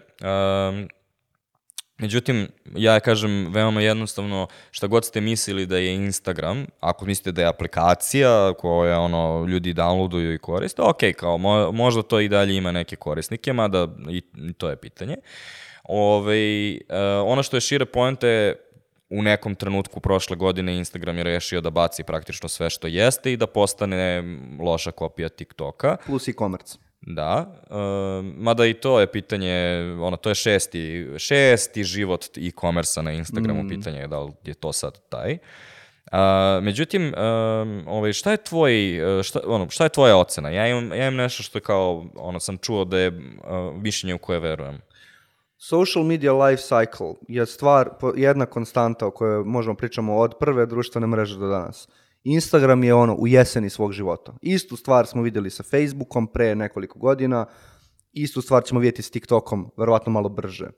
Speaker 1: međutim, ja kažem veoma jednostavno šta god ste mislili da je Instagram, ako mislite da je aplikacija koja ono, ljudi downloaduju i koriste, ok, kao mo, možda to i dalje ima neke korisnike, mada i, i to je pitanje. Ove, e, ono što je šire poenta je u nekom trenutku prošle godine Instagram je rešio da baci praktično sve što jeste i da postane loša kopija TikToka.
Speaker 3: Plus e-commerce.
Speaker 1: Da, e, mada i to je pitanje, ono, to je šesti, šesti život e-commerce na Instagramu, pitanje je da li je to sad taj. A, međutim, um, ovaj, šta je tvoj, e, šta, ono, šta je tvoja ocena? Ja imam, ja imam nešto što je kao, ono, sam čuo da je uh, mišljenje u koje verujem.
Speaker 3: Social media life cycle je stvar, jedna konstanta o kojoj možemo pričamo od prve društvene mreže do danas. Instagram je ono u jeseni svog života. Istu stvar smo vidjeli sa Facebookom pre nekoliko godina, istu stvar ćemo vidjeti s TikTokom, verovatno malo brže.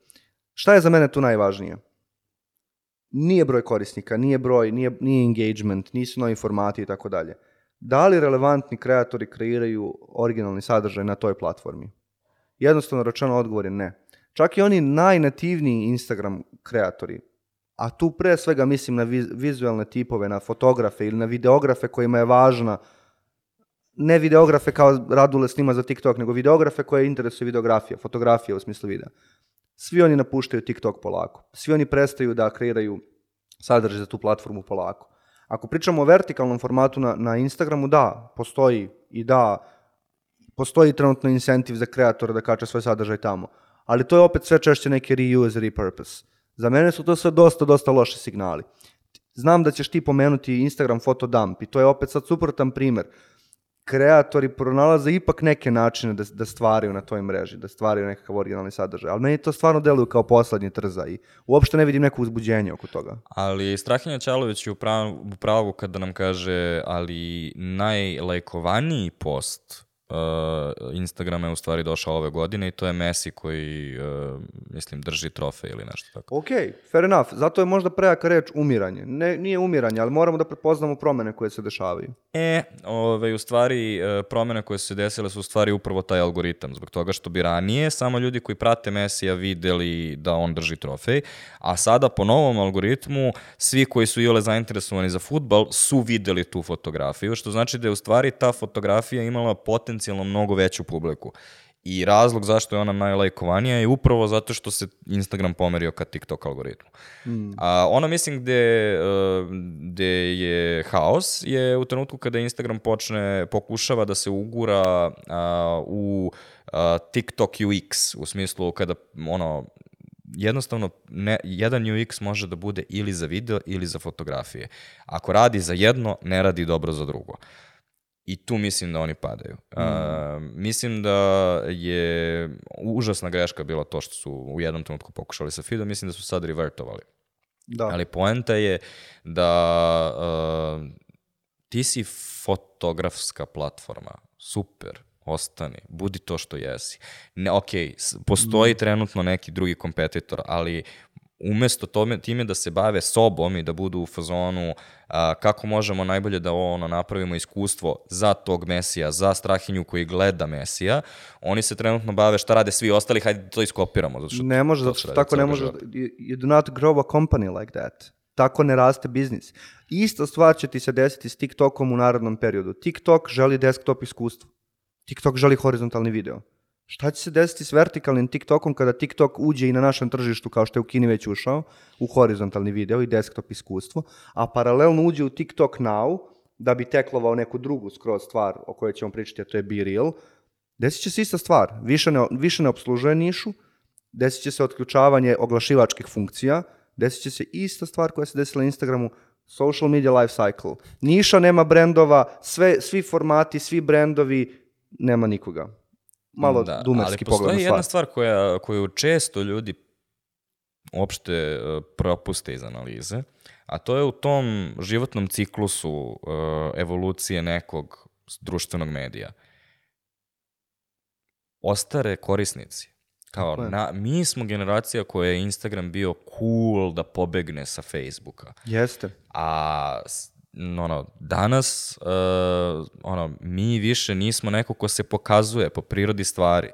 Speaker 3: Šta je za mene tu najvažnije? Nije broj korisnika, nije broj, nije, nije engagement, nisu novi formati i tako dalje. Da li relevantni kreatori kreiraju originalni sadržaj na toj platformi? Jednostavno rečeno odgovor je ne. Čak i oni najnativniji Instagram kreatori, a tu pre svega mislim na vi- vizualne tipove, na fotografe ili na videografe kojima je važna ne videografe kao Radule snima za TikTok, nego videografe koje interesuje videografija, fotografija u smislu videa. Svi oni napuštaju TikTok polako. Svi oni prestaju da kreiraju sadržaj za tu platformu polako. Ako pričamo o vertikalnom formatu na, na Instagramu, da, postoji i da, postoji trenutno incentiv za kreatora da kače svoj sadržaj tamo. Ali to je opet sve češće neki reuse, repurpose. Za mene su to sve dosta, dosta loše signali. Znam da ćeš ti pomenuti Instagram fotodump i to je opet sad suprotan primer. Kreatori pronalaze ipak neke načine da, da stvaraju na toj mreži, da stvaraju nekakav originalni sadržaj. Ali meni to stvarno deluju kao poslednji trza i uopšte ne vidim neko uzbuđenje oko toga.
Speaker 1: Ali Strahinja Ćalović je u pravu, u pravu kada nam kaže, ali najlajkovaniji post uh, Instagrama je u stvari došao ove godine i to je Messi koji, uh, mislim, drži trofej ili nešto tako.
Speaker 3: Ok, fair enough. Zato je možda prejaka reč umiranje. Ne, nije umiranje, ali moramo da prepoznamo promene koje se dešavaju.
Speaker 1: E, ove, u stvari, e, promjene koje su se desile su u stvari upravo taj algoritam, zbog toga što bi ranije samo ljudi koji prate Mesija videli da on drži trofej, a sada po novom algoritmu svi koji su iole zainteresovani za futbal su videli tu fotografiju, što znači da je u stvari ta fotografija imala potencijalno mnogo veću publiku. I razlog zašto je ona najlajkovanija je upravo zato što se Instagram pomerio ka TikTok algoritmu. A ono mislim gde, e, gde je haos je u trenutku kada Instagram počne, pokušava da se ugura a, u a, TikTok UX, u smislu kada ono, jednostavno ne, jedan UX može da bude ili za video ili za fotografije. Ako radi za jedno, ne radi dobro za drugo. I tu mislim da oni padaju. A, mislim da je užasna greška bila to što su u jednom trenutku pokušali sa feedom, mislim da su sad revertovali.
Speaker 3: Da.
Speaker 1: Ali poenta je da uh, ti si fotografska platforma, super, ostani, budi to što jesi. Ne, ok, postoji trenutno neki drugi kompetitor, ali umesto tome, time da se bave sobom i da budu u fazonu a, kako možemo najbolje da ono napravimo iskustvo za tog Mesija, za Strahinju koji gleda Mesija, oni se trenutno bave šta rade svi ostali, hajde to iskopiramo. Zato što
Speaker 3: Ne može,
Speaker 1: to
Speaker 3: zato što
Speaker 1: radi
Speaker 3: tako ne može,
Speaker 1: život.
Speaker 3: you, you do not grow a company like that. Tako ne raste biznis. Ista stvar će ti se desiti s TikTokom u narodnom periodu. TikTok želi desktop iskustvo. TikTok želi horizontalni video. Šta će se desiti s vertikalnim TikTokom kada TikTok uđe i na našem tržištu, kao što je u Kini već ušao, u horizontalni video i desktop iskustvo, a paralelno uđe u TikTok Now, da bi teklovao neku drugu skroz stvar o kojoj ćemo pričati, a to je Be Real, desit će se ista stvar. Više ne, više ne obslužuje nišu, desit će se otključavanje oglašivačkih funkcija, desit će se ista stvar koja se desila na Instagramu, social media life cycle. Niša nema brendova, sve, svi formati, svi brendovi, nema nikoga. Malo
Speaker 1: Da,
Speaker 3: dumerski
Speaker 1: ali
Speaker 3: pogled na
Speaker 1: postoji
Speaker 3: stvar.
Speaker 1: jedna stvar koja, koju često ljudi uopšte e, propuste iz analize, a to je u tom životnom ciklusu e, evolucije nekog društvenog medija. Ostare korisnici. Kao, na, mi smo generacija koja je Instagram bio cool da pobegne sa Facebooka.
Speaker 3: Jeste.
Speaker 1: A ono, danas uh, ono, mi više nismo neko ko se pokazuje po prirodi stvari.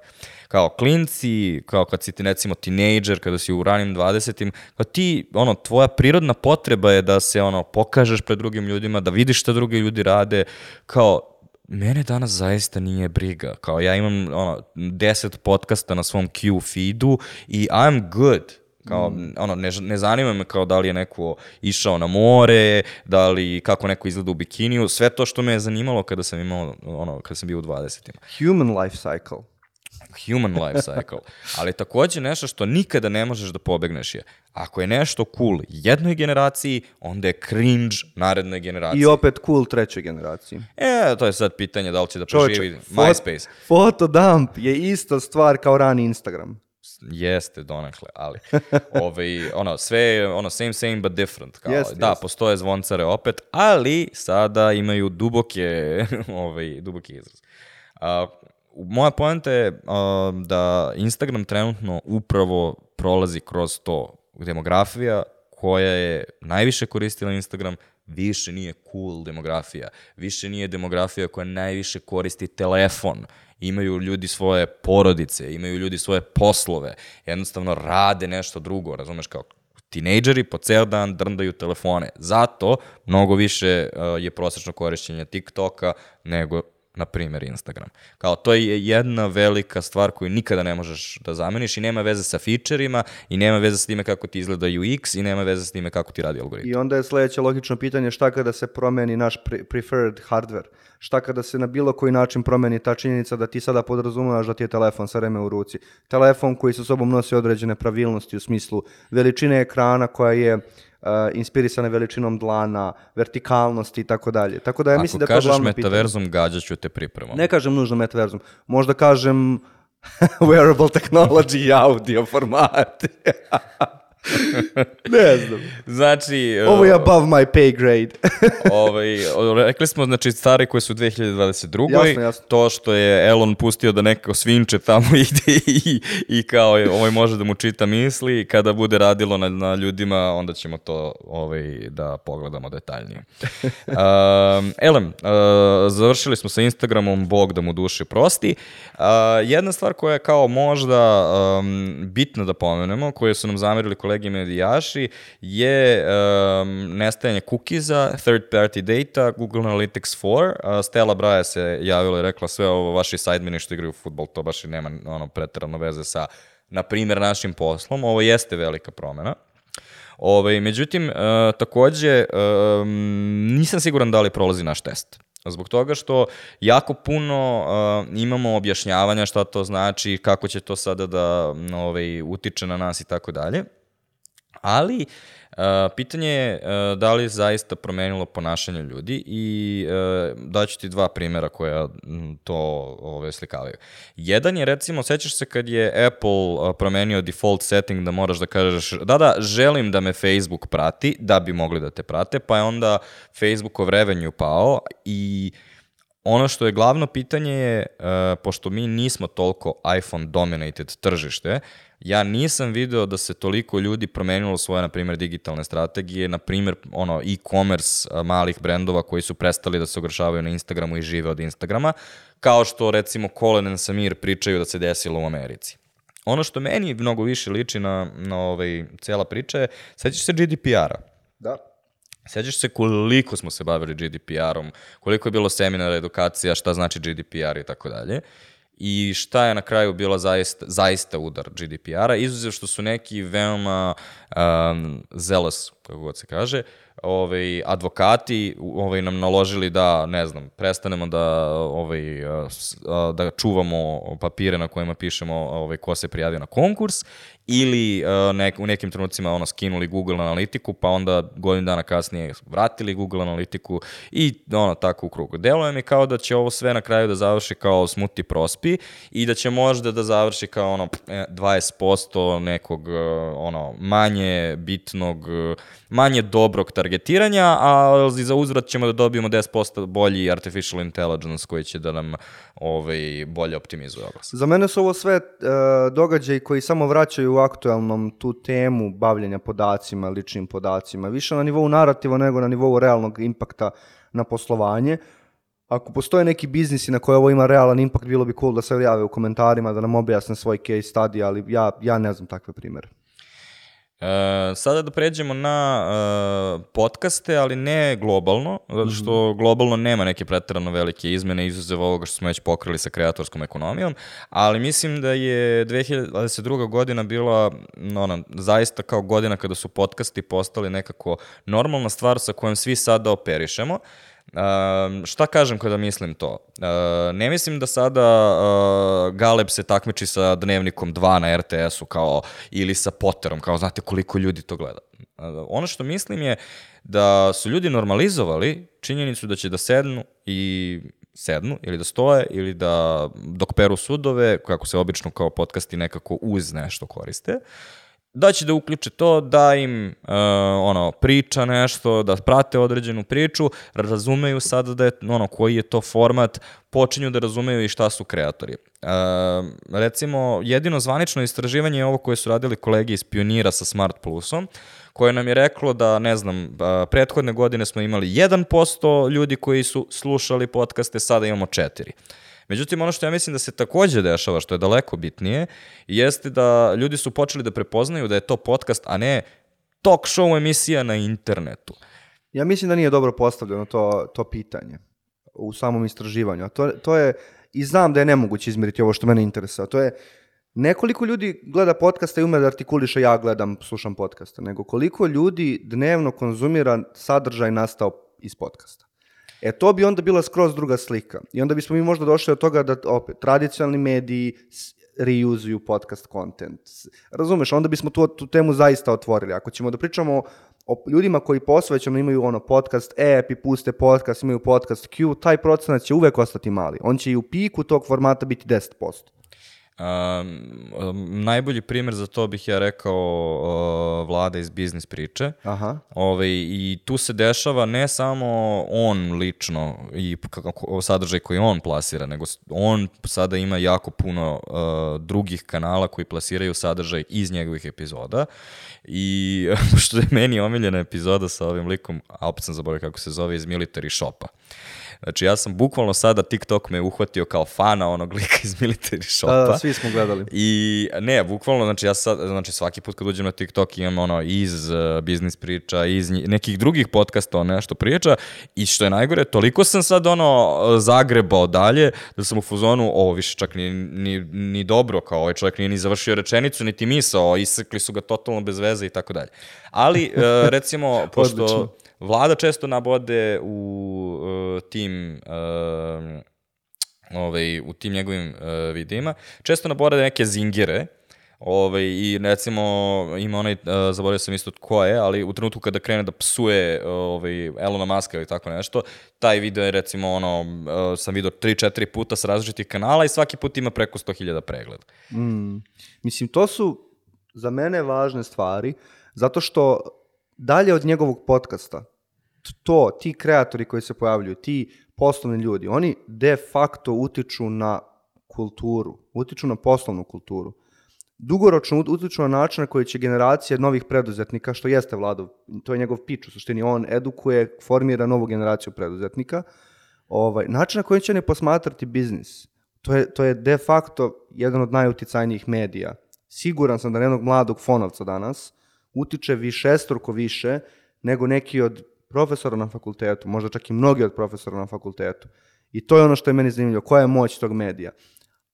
Speaker 1: Kao klinci, kao kad si ti recimo tinejdžer, kada si u ranim 20-im, kao ti, ono, tvoja prirodna potreba je da se ono, pokažeš pred drugim ljudima, da vidiš šta drugi ljudi rade, kao mene danas zaista nije briga. Kao ja imam ono, 10 podcasta na svom Q feedu i I'm good. Kao, ono, ne, ne zanima me kao da li je neko išao na more, da li, kako neko izgleda u bikiniju, sve to što me je zanimalo kada sam imao, ono, kada sam bio u 20-ima.
Speaker 3: Human life cycle.
Speaker 1: Human life cycle. Ali takođe nešto što nikada ne možeš da pobegneš je, ako je nešto cool jednoj generaciji, onda je cringe narednoj generaciji.
Speaker 3: I opet cool trećoj generaciji.
Speaker 1: E, to je sad pitanje da li će da
Speaker 3: Čovječe,
Speaker 1: preživi
Speaker 3: fot-
Speaker 1: MySpace.
Speaker 3: Fotodump je ista stvar kao rani Instagram.
Speaker 1: Jeste, donekle, ali ovaj, ono, sve je ono, same, same, but different. Kao,
Speaker 3: Jeste,
Speaker 1: da,
Speaker 3: jeste.
Speaker 1: postoje zvoncare opet, ali sada imaju duboke, ovaj, duboki izraz. A, moja poenta je a, da Instagram trenutno upravo prolazi kroz to demografija koja je najviše koristila Instagram, više nije cool demografija, više nije demografija koja najviše koristi telefon, imaju ljudi svoje porodice, imaju ljudi svoje poslove, jednostavno rade nešto drugo, razumeš kao tinejdžeri po ceo dan drndaju telefone. Zato mnogo više uh, je prosečno korišćenje TikToka nego na primjer Instagram. Kao to je jedna velika stvar koju nikada ne možeš da zameniš i nema veze sa featureima i nema veze sa time kako ti izgleda UX i nema veze sa time kako ti radi algoritam.
Speaker 3: I onda je sledeće logično pitanje šta kada se promeni naš pre- preferred hardware? Šta kada se na bilo koji način promeni ta činjenica da ti sada podrazumavaš da ti je telefon sa vreme u ruci? Telefon koji sa sobom nosi određene pravilnosti u smislu veličine ekrana koja je uh, inspirisana veličinom dlana, vertikalnosti i tako dalje. Tako da ja mislim
Speaker 1: Ako
Speaker 3: da je to
Speaker 1: kažeš
Speaker 3: glavno pitanje.
Speaker 1: metaverzum, gađaću te pripremom.
Speaker 3: Ne kažem nužno metaverzum. Možda kažem wearable technology i audio format. ne znam.
Speaker 1: Znači,
Speaker 3: Ovo je above my pay grade.
Speaker 1: ovaj, rekli smo, znači, stvari koje su u 2022.
Speaker 3: Jasno, jasno.
Speaker 1: To što je Elon pustio da neko svinče tamo ide i, i kao je, ovaj može da mu čita misli kada bude radilo na, na ljudima, onda ćemo to ovaj, da pogledamo detaljnije. Um, elem, uh, završili smo sa Instagramom, Bog da mu duše prosti. Uh, jedna stvar koja je kao možda um, bitna da pomenemo, koje su nam zamerili kolegi medijaši, je um, nestajanje cookiesa, third party data, Google Analytics 4. Uh, Stella Braja se javila i rekla sve ovo vaši sidemen što igraju futbol, to baš i nema ono, pretarano veze sa, na primjer, našim poslom. Ovo jeste velika promena. Ovaj, međutim, uh, takođe, um, nisam siguran da li prolazi naš test. Zbog toga što jako puno uh, imamo objašnjavanja šta to znači, kako će to sada da ovaj, utiče na nas i tako dalje. Ali, uh, pitanje je uh, da li je zaista promenilo ponašanje ljudi i uh, daću ti dva primjera koja to ove, slikavaju. Jedan je, recimo, sećaš se kad je Apple uh, promenio default setting da moraš da kažeš da, da, želim da me Facebook prati da bi mogli da te prate, pa je onda Facebookov revenue pao i ono što je glavno pitanje je, uh, pošto mi nismo toliko iPhone dominated tržište, ja nisam video da se toliko ljudi promenilo svoje, na primjer, digitalne strategije, na primjer, ono, e-commerce malih brendova koji su prestali da se oglašavaju na Instagramu i žive od Instagrama, kao što, recimo, Colin i Samir pričaju da se desilo u Americi. Ono što meni mnogo više liči na, na ovaj, cijela priča je, sećaš se GDPR-a?
Speaker 3: Da.
Speaker 1: Sjećaš se koliko smo se bavili GDPR-om, koliko je bilo seminara, edukacija, šta znači GDPR i tako dalje. I šta je na kraju bila zaista, zaista udar GDPR-a, izuzev što su neki veoma um, zealous, kako god se kaže, ovaj, advokati ovaj, nam naložili da, ne znam, prestanemo da, ovaj, da čuvamo papire na kojima pišemo ovaj, ko se prijavio na konkurs ili uh, nek, u nekim trenucima ono skinuli Google analitiku, pa onda godinu dana kasnije vratili Google analitiku i ono tako u krugu. Deluje mi kao da će ovo sve na kraju da završi kao smuti prospi i da će možda da završi kao ono 20% nekog uh, ono manje bitnog, uh, manje dobrog targetiranja, a za uzvrat ćemo da dobijemo 10% bolji artificial intelligence koji će da nam ovaj, bolje optimizuje oglas.
Speaker 3: Za mene su ovo sve uh, događaji koji samo vraćaju u aktualnom tu temu bavljenja podacima, ličnim podacima, više na nivou narativa nego na nivou realnog impakta na poslovanje. Ako postoje neki biznisi na koje ovo ima realan impakt, bilo bi cool da se jave u komentarima, da nam objasne svoj case study, ali ja, ja ne znam takve primere.
Speaker 1: E, sada da pređemo na e, podcaste, ali ne globalno, zato što globalno nema neke pretarano velike izmene, izuzev ovoga što smo već pokrili sa kreatorskom ekonomijom, ali mislim da je 2022. godina bila ona, zaista kao godina kada su podcasti postali nekako normalna stvar sa kojom svi sada operišemo. Uh, šta kažem kada mislim to? Uh, ne mislim da sada uh, Galeb se takmiči sa Dnevnikom 2 na RTS-u kao ili sa Potterom, kao znate koliko ljudi to gleda. Uh, ono što mislim je da su ljudi normalizovali činjenicu da će da sednu i sednu ili da stoje ili da dok peru sudove, kako se obično kao podcasti nekako uz nešto koriste, da će da uključe to, da im uh, ono priča nešto, da prate određenu priču, razumeju sada da je ono koji je to format, počinju da razumeju i šta su kreatori. Uh, recimo, jedino zvanično istraživanje je ovo koje su radili kolege iz Pionira sa Smart Plusom, koje nam je reklo da, ne znam, uh, prethodne godine smo imali 1% ljudi koji su slušali podcaste, sada imamo 4%. Međutim, ono što ja mislim da se takođe dešava, što je daleko bitnije, jeste da ljudi su počeli da prepoznaju da je to podcast, a ne talk show emisija na internetu.
Speaker 3: Ja mislim da nije dobro postavljeno to, to pitanje u samom istraživanju. A to, to je, i znam da je nemoguće izmeriti ovo što mene interesuje, to je nekoliko ljudi gleda podcasta i ume da artikuliše ja gledam, slušam podcasta, nego koliko ljudi dnevno konzumira sadržaj nastao iz podcasta. E to bi onda bila skroz druga slika. I onda bismo mi možda došli od toga da opet tradicionalni mediji reuzuju podcast content. Razumeš, onda bismo tu, tu temu zaista otvorili. Ako ćemo da pričamo o ljudima koji posvećeno imaju ono podcast app i puste podcast, imaju podcast Q, taj procenat će uvek ostati mali. On će i u piku tog formata biti 10%.
Speaker 1: Um, najbolji primjer za to bih ja rekao uh, vlada iz biznis priče.
Speaker 3: Aha.
Speaker 1: Ove, ovaj, I tu se dešava ne samo on lično i kako, sadržaj koji on plasira, nego on sada ima jako puno uh, drugih kanala koji plasiraju sadržaj iz njegovih epizoda. I što je meni omiljena epizoda sa ovim likom, a opet sam zaboravio kako se zove, iz Military Shopa. Znači ja sam bukvalno sada TikTok me uhvatio kao fana onog lika iz Military Shopa.
Speaker 3: Da, da, svi smo gledali.
Speaker 1: I ne, bukvalno, znači ja sad, znači svaki put kad uđem na TikTok imam ono iz uh, biznis priča, iz nekih drugih podcasta o nešto priča i što je najgore, toliko sam sad ono zagrebao dalje da sam u fuzonu, ovo više čak ni, ni, ni dobro, kao ovaj čovjek nije ni završio rečenicu, niti misao, isekli su ga totalno bez veze i tako dalje. Ali, uh, recimo, pošto Vlada često nabode u uh, tim uh, ovaj, u tim njegovim uh, videima, često nabode neke zingire, Ovaj, I recimo ima onaj, uh, zaboravio sam isto ko je, ali u trenutku kada krene da psuje ovaj, Elona Muska ili tako nešto, taj video je recimo ono, uh, sam video 3-4 puta sa različitih kanala i svaki put ima preko 100.000 pregleda.
Speaker 3: Mm. Mislim, to su za mene važne stvari, zato što dalje od njegovog podcasta to, ti kreatori koji se pojavljuju, ti poslovni ljudi, oni de facto utiču na kulturu, utiču na poslovnu kulturu. Dugoročno ut- utiču na način na koji će generacije novih preduzetnika, što jeste Vladov, to je njegov pič u suštini, on edukuje, formira novu generaciju preduzetnika, ovaj, način na koji će oni posmatrati biznis. To je, to je de facto jedan od najuticajnijih medija. Siguran sam da na jednog mladog fonovca danas utiče višestruko više nego neki od profesora na fakultetu, možda čak i mnogi od profesora na fakultetu. I to je ono što je meni zanimljivo, koja je moć tog medija.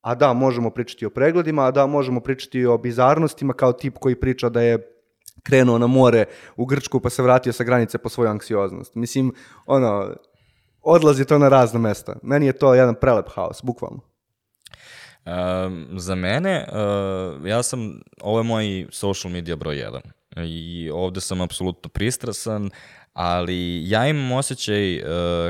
Speaker 3: A da, možemo pričati o pregledima, a da, možemo pričati o bizarnostima kao tip koji priča da je krenuo na more u Grčku pa se vratio sa granice po svoju anksioznost. Mislim, ono, odlazi to na razna mesta. Meni je to jedan prelep haos, bukvalno.
Speaker 1: Um, za mene, uh, ja sam, ovo je moj social media broj 1 i ovde sam apsolutno pristrasan, ali ja imam osjećaj uh,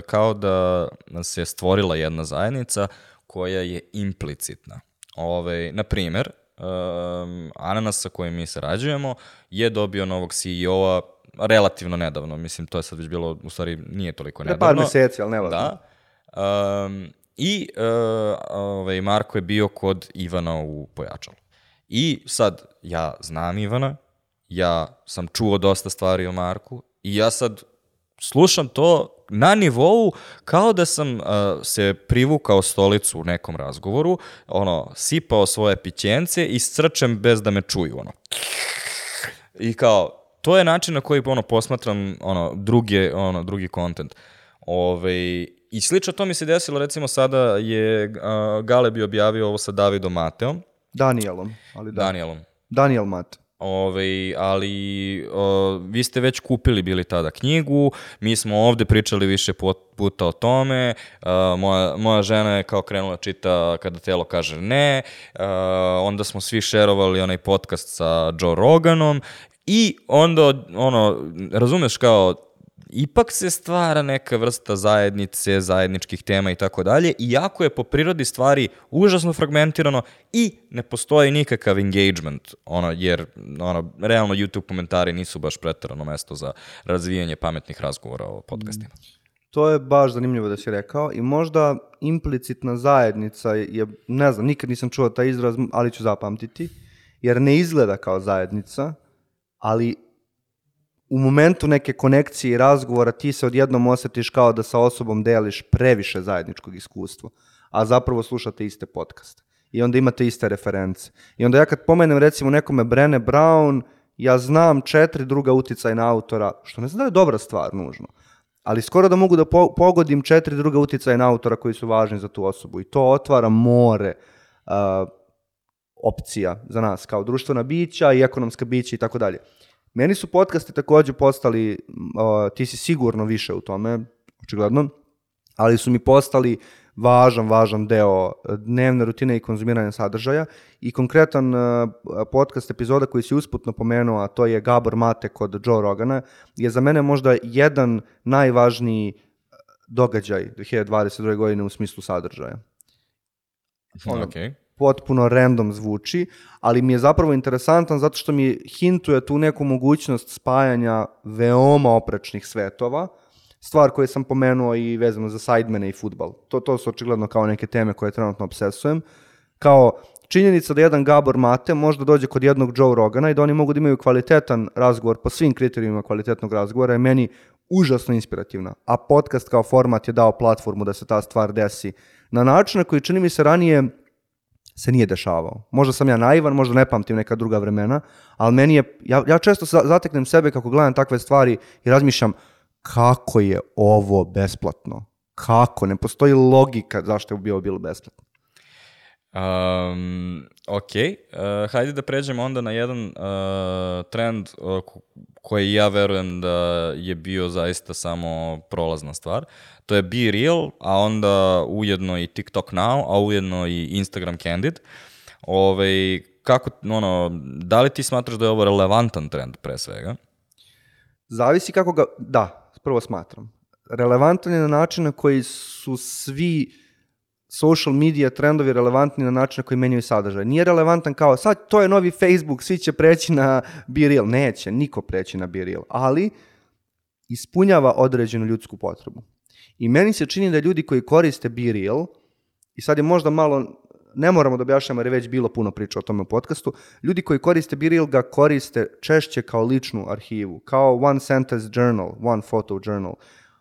Speaker 1: kao da se stvorila jedna zajednica koja je implicitna. Ove, na primer, um, Ananas sa kojim mi sarađujemo je dobio novog CEO-a relativno nedavno, mislim to je sad već bilo, u stvari nije toliko
Speaker 3: Pre
Speaker 1: nedavno.
Speaker 3: par meseci, ali ne važno.
Speaker 1: Da. Um, I uh, ovaj, Marko je bio kod Ivana u Pojačalu. I sad, ja znam Ivana, ja sam čuo dosta stvari o Marku i ja sad slušam to na nivou kao da sam uh, se privukao stolicu u nekom razgovoru, ono, sipao svoje pićence i srčem bez da me čuju, ono. I kao, to je način na koji ono posmatram ono druge ono drugi kontent. Ove, i slično to mi se desilo recimo sada je uh, Galeb je objavio ovo sa Davidom Mateom,
Speaker 3: Danielom, ali da.
Speaker 1: Danielom.
Speaker 3: Daniel Mat.
Speaker 1: Ove, ali o, vi ste već kupili bili tada knjigu, mi smo ovde pričali više put- puta o tome, a, moja, moja žena je kao krenula čita kada telo kaže ne, a, onda smo svi šerovali onaj podcast sa Joe Roganom i onda, ono, razumeš kao, ipak se stvara neka vrsta zajednice, zajedničkih tema i tako dalje, iako je po prirodi stvari užasno fragmentirano i ne postoji nikakav engagement, ono, jer ono, realno YouTube komentari nisu baš pretarano mesto za razvijanje pametnih razgovora o podcastima.
Speaker 3: To je baš zanimljivo da si rekao i možda implicitna zajednica je, ne znam, nikad nisam čuo taj izraz, ali ću zapamtiti, jer ne izgleda kao zajednica, ali u momentu neke konekcije i razgovora ti se odjednom osjetiš kao da sa osobom deliš previše zajedničkog iskustva, a zapravo slušate iste podcaste. I onda imate iste reference. I onda ja kad pomenem recimo nekome Brene Brown, ja znam četiri druga uticajna autora, što ne znam da je dobra stvar nužno, ali skoro da mogu da po- pogodim četiri druga uticajna autora koji su važni za tu osobu. I to otvara more uh, opcija za nas kao društvena bića i ekonomska bića i tako dalje. Meni su podcasti takođe postali, uh, ti si sigurno više u tome, očigledno, ali su mi postali važan, važan deo dnevne rutine i konzumiranja sadržaja i konkretan uh, podcast epizoda koji si usputno pomenuo, a to je Gabor Mate kod Joe Rogana, je za mene možda jedan najvažniji događaj 2022. godine u smislu sadržaja ono,
Speaker 1: Okay.
Speaker 3: Potpuno random zvuči, ali mi je zapravo interesantan zato što mi hintuje tu neku mogućnost spajanja veoma oprečnih svetova, stvar koju sam pomenuo i vezano za sidemane i futbal. To, to su očigledno kao neke teme koje trenutno obsesujem. Kao činjenica da jedan Gabor Mate možda dođe kod jednog Joe Rogana i da oni mogu da imaju kvalitetan razgovor po svim kriterijima kvalitetnog razgovora je meni užasno inspirativna. A podcast kao format je dao platformu da se ta stvar desi na način na koji čini mi se ranije se nije dešavao. Možda sam ja naivan, možda ne pamtim neka druga vremena, ali meni je, ja, ja često za- zateknem sebe kako gledam takve stvari i razmišljam kako je ovo besplatno. Kako? Ne postoji logika zašto je bilo bilo besplatno.
Speaker 1: Um, ok, uh, hajde da pređemo onda na jedan uh, trend uh, koji ja verujem da je bio zaista samo prolazna stvar. To je Be Real, a onda ujedno i TikTok Now, a ujedno i Instagram Candid. Ove, kako, ono, da li ti smatraš da je ovo relevantan trend pre svega?
Speaker 3: Zavisi kako ga, da, prvo smatram. Relevantan je na način na koji su svi social media trendovi relevantni na način na koji menjaju sadržaj. Nije relevantan kao sad to je novi Facebook, svi će preći na Be Real. Neće, niko preći na Be Real. Ali ispunjava određenu ljudsku potrebu. I meni se čini da ljudi koji koriste Be Real, i sad je možda malo, ne moramo da objašnjamo jer je već bilo puno priča o tome u podcastu, ljudi koji koriste Be Real ga koriste češće kao ličnu arhivu, kao one sentence journal, one photo journal.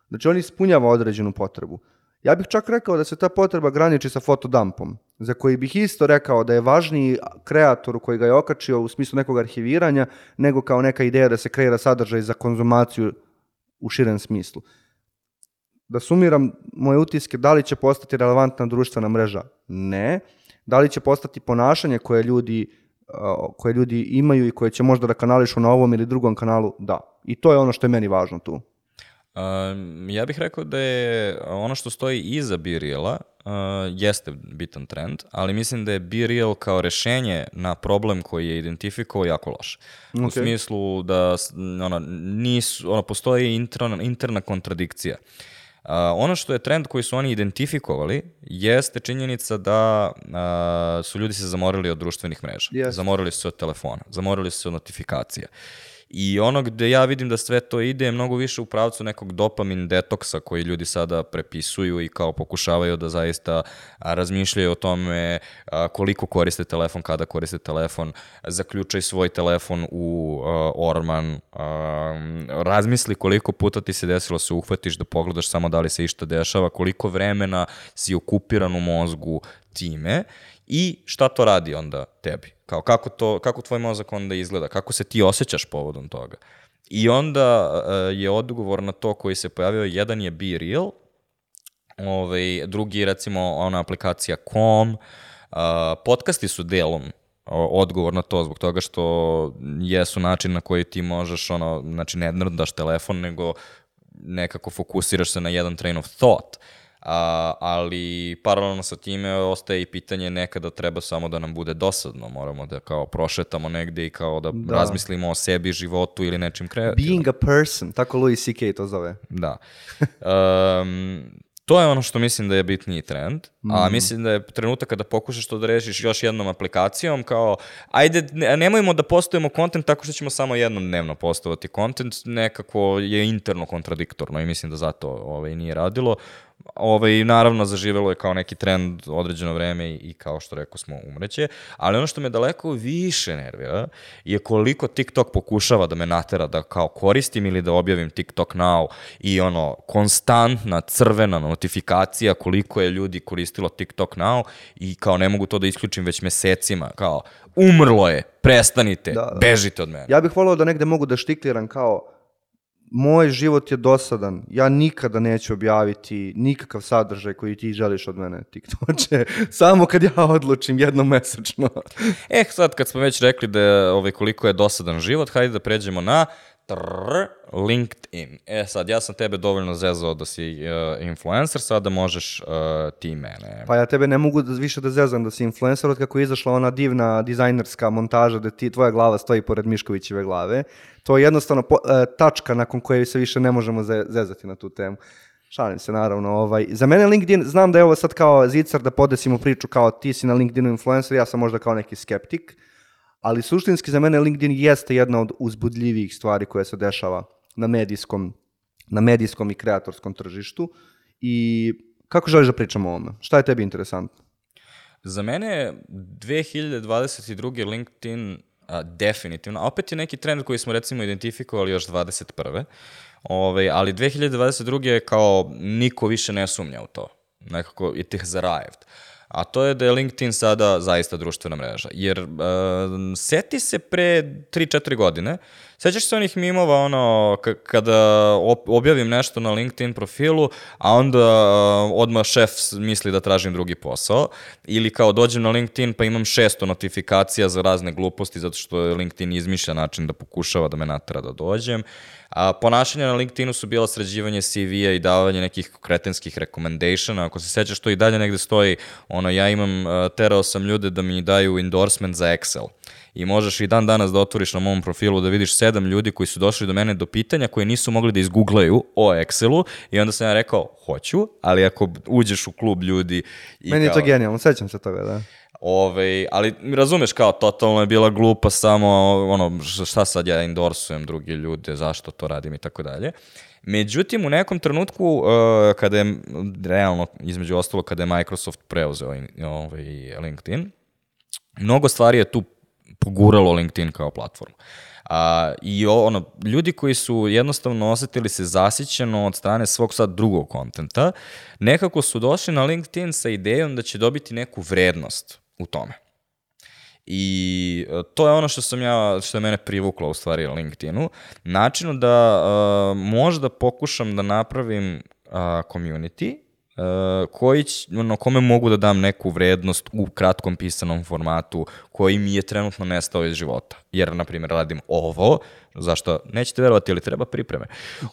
Speaker 3: Znači on ispunjava određenu potrebu. Ja bih čak rekao da se ta potreba graniči sa fotodumpom, za koji bih isto rekao da je važniji kreatoru koji ga je okačio u smislu nekog arhiviranja, nego kao neka ideja da se kreira sadržaj za konzumaciju u širem smislu. Da sumiram moje utiske, da li će postati relevantna društvena mreža? Ne. Da li će postati ponašanje koje ljudi, koje ljudi imaju i koje će možda da kanališu na ovom ili drugom kanalu? Da. I to je ono što je meni važno tu.
Speaker 1: Um, ja bih rekao da je ono što stoji iza Be-Reala uh, jeste bitan trend, ali mislim da je Be-Real kao rešenje na problem koji je identifikovao jako loš. U
Speaker 3: Ok.
Speaker 1: smislu da ono, nisu, ono, postoji interna, interna kontradikcija. Uh, ono što je trend koji su oni identifikovali jeste činjenica da uh, su ljudi se zamorili od društvenih mreža.
Speaker 3: Jeste.
Speaker 1: Zamorili su se od telefona, zamorili su se od notifikacija. I ono gde ja vidim da sve to ide je mnogo više u pravcu nekog dopamin detoksa koji ljudi sada prepisuju i kao pokušavaju da zaista razmišljaju o tome koliko koriste telefon, kada koriste telefon, zaključaj svoj telefon u orman, razmisli koliko puta ti se desilo se uhvatiš da pogledaš samo da li se išta dešava, koliko vremena si okupiran u mozgu time i šta to radi onda tebi? Kao kako, to, kako tvoj mozak onda izgleda? Kako se ti osjećaš povodom toga? I onda uh, je odgovor na to koji se pojavio, jedan je Be Real, ovaj, drugi recimo ona aplikacija Com, uh, podcasti su delom odgovor na to zbog toga što jesu način na koji ti možeš ono, znači ne nrdaš telefon nego nekako fokusiraš se na jedan train of thought. A, ali paralelno sa time ostaje i pitanje nekada treba samo da nam bude dosadno, moramo da kao prošetamo negde i kao da,
Speaker 3: Da.
Speaker 1: razmislimo o sebi, životu ili nečim kreativnom.
Speaker 3: Being a person, tako Louis C.K. to zove.
Speaker 1: Da. Um, to je ono što mislim da je bitniji trend, a mislim da je trenutak kada pokušaš to da rešiš još jednom aplikacijom, kao, ajde, ne, nemojmo da postojimo kontent tako što ćemo samo jednom dnevno postovati kontent, nekako je interno kontradiktorno i mislim da zato ovaj, nije radilo. Ovaj, naravno, zaživelo je kao neki trend određeno vreme i, i kao što rekao smo umreće, ali ono što me daleko više nervira je koliko TikTok pokušava da me natera da kao koristim ili da objavim TikTok now i ono, konstantna crvena notifikacija koliko je ljudi koristilo TikTok now i kao ne mogu to da isključim već mesecima, kao umrlo je, prestanite,
Speaker 3: Da, da.
Speaker 1: bežite od mene.
Speaker 3: Ja bih volao da negde mogu da štikliram kao moj život je dosadan, ja nikada neću objaviti nikakav sadržaj koji ti želiš od mene, TikToče, samo kad ja odlučim jednom mesečno.
Speaker 1: E, sad kad smo već rekli da ovaj, koliko je dosadan život, hajde da pređemo na trrr, LinkedIn. E sad, ja sam tebe dovoljno zezao da si uh, influencer, sada možeš uh, ti mene.
Speaker 3: Pa ja tebe ne mogu da, više da zezam da si influencer od kako je izašla ona divna dizajnerska montaža da ti tvoja glava stoji pored Miškovićeve glave. To je jednostavno po, e, tačka nakon koje se više ne možemo ze- zezati na tu temu. Šalim se naravno. Ovaj. Za mene LinkedIn, znam da je ovo sad kao zicar da podesimo priču kao ti si na LinkedInu influencer, ja sam možda kao neki skeptik, ali suštinski za mene LinkedIn jeste jedna od uzbudljivijih stvari koja se dešava na medijskom, na medijskom i kreatorskom tržištu. I kako želiš da pričamo o ovome? Šta je tebi interesantno?
Speaker 1: Za mene je 2022. LinkedIn a, definitivno, a opet je neki trend koji smo recimo identifikovali još 21. Ove, ali 2022. je kao niko više ne sumnja u to. Nekako it has arrived. A to je da je LinkedIn sada zaista društvena mreža. Jer uh, seti se pre 3-4 godine, sećaš se onih mimova ono, kada objavim nešto na LinkedIn profilu, a onda uh, odmah šef misli da tražim drugi posao, ili kao dođem na LinkedIn pa imam 600 notifikacija za razne gluposti, zato što LinkedIn izmišlja način da pokušava da me natera da dođem. A ponašanja na LinkedInu su bila sređivanje CV-a i davanje nekih kretenskih recomendationa. Ako se sećaš, to i dalje negde stoji, ono, ja imam, uh, terao sam ljude da mi daju endorsement za Excel. I možeš i dan danas da otvoriš na mom profilu da vidiš sedam ljudi koji su došli do mene do pitanja koje nisu mogli da izgooglaju o Excelu i onda sam ja rekao, hoću, ali ako uđeš u klub ljudi i
Speaker 3: Meni je
Speaker 1: kao,
Speaker 3: to genijalno, sećam se toga, da.
Speaker 1: Ove, ali razumeš kao, totalno je bila glupa samo, ono, šta sad ja endorsujem druge ljude, zašto to radim i tako dalje. Međutim, u nekom trenutku, uh, kada je, realno, između ostalo, kada je Microsoft preuzeo ovaj, LinkedIn, mnogo stvari je tu poguralo LinkedIn kao platformu. A, I ono, ljudi koji su jednostavno osetili se zasićeno od strane svog sad drugog kontenta, nekako su došli na LinkedIn sa idejom da će dobiti neku vrednost u tome. I e, to je ono što sam ja, što je mene privuklo u stvari LinkedInu. Načinu da uh, možda pokušam da napravim uh, community uh, koji ono, kome mogu da dam neku vrednost u kratkom pisanom formatu koji mi je trenutno nestao iz života. Jer, na primjer, radim ovo, zašto nećete verovati, ali treba pripreme.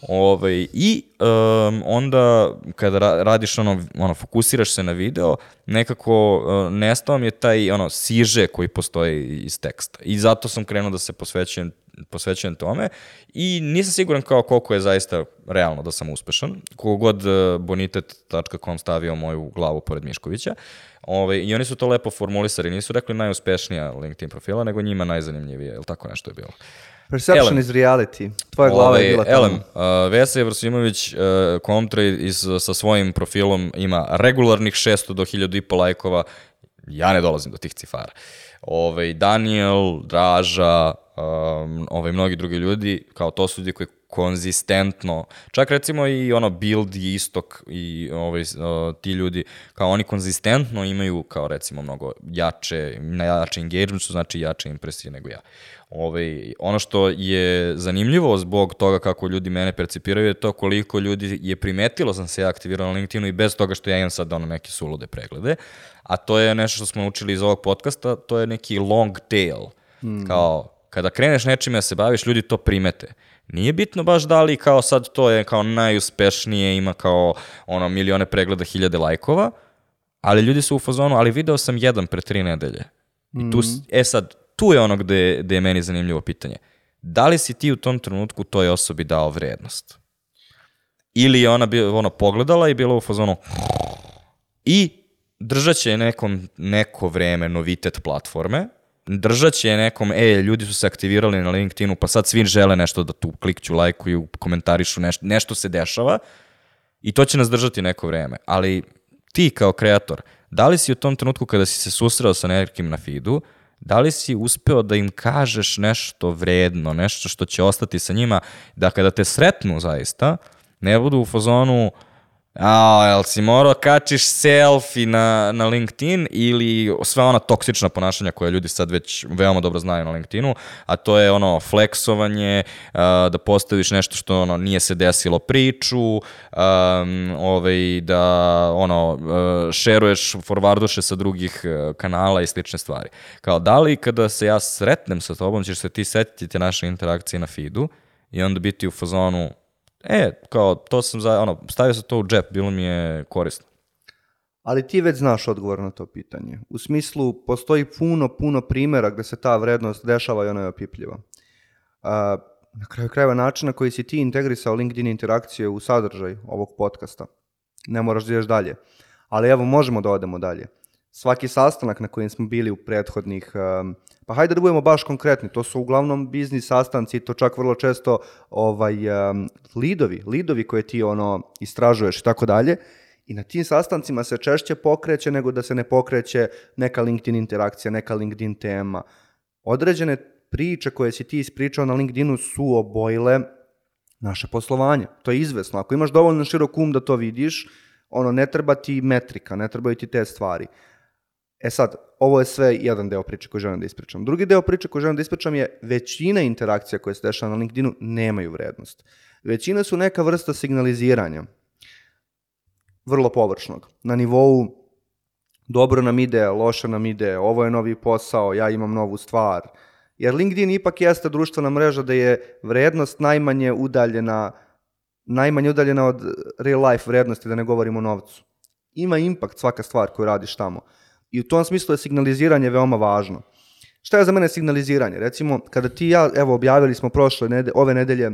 Speaker 1: Ove, I um, onda kada ra radiš ono, ono, fokusiraš se na video, nekako uh, nestao mi je taj ono, siže koji postoji iz teksta. I zato sam krenuo da se posvećujem posvećujem tome i nisam siguran kao koliko je zaista realno da sam uspešan. Kogod uh, bonitet.com stavio moju glavu pored Miškovića. Ove, I oni su to lepo formulisali. Nisu rekli najuspešnija LinkedIn profila, nego njima najzanimljivije. Ili tako nešto je bilo.
Speaker 3: Perception
Speaker 1: Elem.
Speaker 3: is reality. Tvoja glava je
Speaker 1: Ovaj,
Speaker 3: bila tamo.
Speaker 1: Elem, uh, Vesa Jevrosimović uh, kontra iz, sa svojim profilom ima regularnih 600 do 1000 i po lajkova. Ja ne dolazim do tih cifara. Ovaj, Daniel, Draža, um, ovaj, mnogi drugi ljudi, kao to su ljudi koji konzistentno, čak recimo i ono Build i Istok i ovaj, uh, ti ljudi, kao oni konzistentno imaju kao recimo mnogo jače, na jače engagement, što znači jače impresije nego ja. Ovaj, ono što je zanimljivo zbog toga kako ljudi mene percipiraju je to koliko ljudi je primetilo sam se ja aktivirao na LinkedInu i bez toga što ja imam sad ono neke sulude preglede, a to je nešto što smo naučili iz ovog podcasta, to je neki long tail. Kao, kada kreneš nečime da se baviš, ljudi to primete. Nije bitno baš da li kao sad to je kao najuspešnije, ima kao ono milione pregleda, hiljade lajkova, ali ljudi su u fazonu, ali video sam jedan pre tri nedelje. I tu, s- e sad, tu je ono gde, gde je meni zanimljivo pitanje. Da li si ti u tom trenutku toj osobi dao vrednost? Ili je ona bio, ono, pogledala i bila u fazonu i držat će nekom neko vreme novitet platforme, držat će nekom, e, ljudi su se aktivirali na LinkedInu, pa sad svi žele nešto da tu klikću, lajkuju, komentarišu, nešto, nešto se dešava i to će nas držati neko vreme. Ali ti kao kreator, da li si u tom trenutku kada si se susreo sa nekim na feedu, da li si uspeo da im kažeš nešto vredno, nešto što će ostati sa njima, da kada te sretnu zaista, ne budu u fazonu, a, jel si morao kačiš selfie na, na LinkedIn ili sva ona toksična ponašanja koje ljudi sad već veoma dobro znaju na LinkedInu, a to je ono fleksovanje, da postaviš nešto što ono nije se desilo priču, um, ovaj, da ono uh, šeruješ forwarduše sa drugih uh, kanala i slične stvari. Kao da li kada se ja sretnem sa tobom ćeš se ti setiti te naše interakcije na feedu i onda biti u fazonu E, kao, to sam za, ono, stavio sam to u džep, bilo mi je korisno.
Speaker 3: Ali ti već znaš odgovor na to pitanje. U smislu, postoji puno, puno primjera gde se ta vrednost dešava i ona je opipljiva. A, na kraju krajeva načina koji si ti integrisao LinkedIn interakcije u sadržaj ovog podcasta. Ne moraš da ideš dalje. Ali evo, možemo da odemo dalje. Svaki sastanak na kojem smo bili u prethodnih, um, pa hajde da budemo baš konkretni, to su uglavnom biznis sastanci, to čak vrlo često ovaj, um, lidovi, lidovi koje ti ono istražuješ i tako dalje. I na tim sastancima se češće pokreće nego da se ne pokreće neka LinkedIn interakcija, neka LinkedIn tema. Određene priče koje si ti ispričao na LinkedInu su obojile naše poslovanje. To je izvesno. Ako imaš dovoljno širok um da to vidiš, ono, ne treba ti metrika, ne trebaju ti te stvari. E sad, ovo je sve jedan deo priče koju želim da ispričam. Drugi deo priče koju želim da ispričam je većina interakcija koje se dešava na LinkedInu nemaju vrednost. Većina su neka vrsta signaliziranja. Vrlo površnog. Na nivou dobro nam ide, loše nam ide, ovo je novi posao, ja imam novu stvar. Jer LinkedIn ipak jeste društvena mreža da je vrednost najmanje udaljena najmanje udaljena od real life vrednosti, da ne govorimo o novcu. Ima impakt svaka stvar koju radiš tamo. I u tom smislu je signaliziranje veoma važno. Šta je za mene signaliziranje? Recimo, kada ti i ja, evo, objavili smo prošle nede, ove nedelje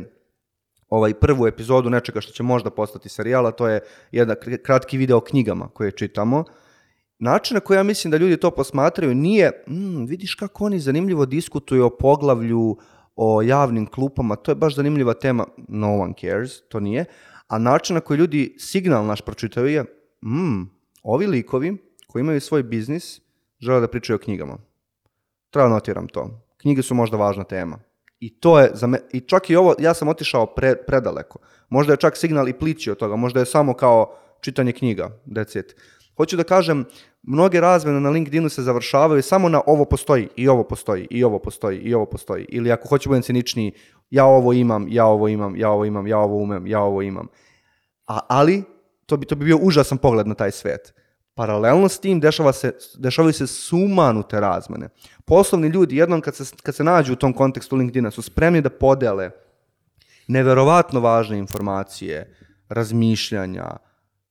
Speaker 3: ovaj prvu epizodu nečega što će možda postati serijal, a to je jedan kr- kratki video o knjigama koje čitamo. način na koji ja mislim da ljudi to posmatraju nije, mm, vidiš kako oni zanimljivo diskutuju o poglavlju, o javnim klupama, to je baš zanimljiva tema, no one cares, to nije, a način na koji ljudi signal naš pročitaju je, mm, ovi likovi koji imaju svoj biznis žele da pričaju o knjigama. Treba da notiram to. Knjige su možda važna tema. I to je za me, i čak i ovo, ja sam otišao pre, predaleko. Možda je čak signal i plići od toga, možda je samo kao čitanje knjiga, it. Hoću da kažem, mnoge razmene na LinkedInu se završavaju samo na ovo postoji, i ovo postoji, i ovo postoji, i ovo postoji. Ili ako hoću budem ciničniji, ja ovo imam, ja ovo imam, ja ovo imam, ja ovo umem, ja ovo imam. A, ali, to bi, to bi bio užasan pogled na taj svet. Paralelno s tim dešava se, dešavaju se sumanute razmene. Poslovni ljudi jednom kad se, kad se nađu u tom kontekstu LinkedIna su spremni da podele neverovatno važne informacije, razmišljanja,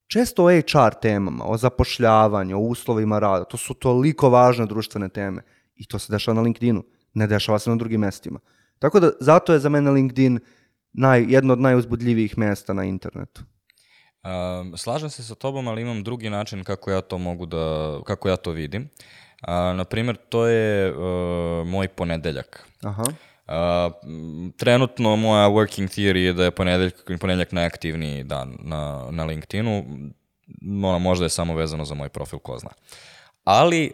Speaker 3: često o HR temama, o zapošljavanju, o uslovima rada. To su toliko važne društvene teme. I to se dešava na LinkedInu. Ne dešava se na drugim mestima. Tako da zato je za mene LinkedIn naj, jedno od najuzbudljivijih mesta na internetu.
Speaker 1: Um, slažem se sa tobom, ali imam drugi način kako ja to mogu da, kako ja to vidim. Uh, naprimer, to je uh, moj ponedeljak.
Speaker 3: Aha.
Speaker 1: Uh, trenutno moja working theory je da je ponedeljak, ponedeljak najaktivniji dan na, na LinkedInu. Ono, možda je samo vezano za moj profil, ko zna. Ali,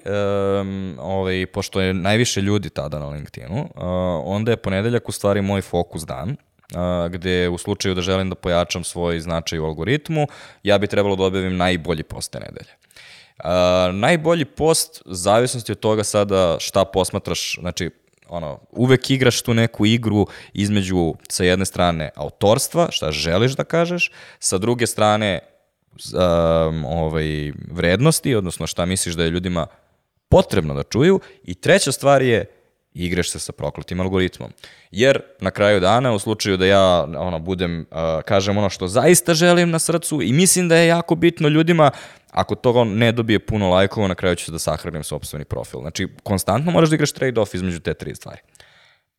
Speaker 1: um, ovaj, pošto je najviše ljudi tada na LinkedInu, uh, onda je ponedeljak u stvari moj fokus dan, gde u slučaju da želim da pojačam svoj značaj u algoritmu, ja bi trebalo da objavim najbolji post te nedelje. Uh, najbolji post, zavisnosti od toga sada šta posmatraš, znači ono, uvek igraš tu neku igru između sa jedne strane autorstva, šta želiš da kažeš, sa druge strane um, ovaj, vrednosti, odnosno šta misliš da je ljudima potrebno da čuju i treća stvar je igraš se sa prokletim algoritmom. Jer na kraju dana, u slučaju da ja ono, budem, uh, kažem ono što zaista želim na srcu i mislim da je jako bitno ljudima, ako to ne dobije puno lajkova, na kraju ću se da sahranim sobstveni profil. Znači, konstantno moraš da igraš trade-off između te tri stvari.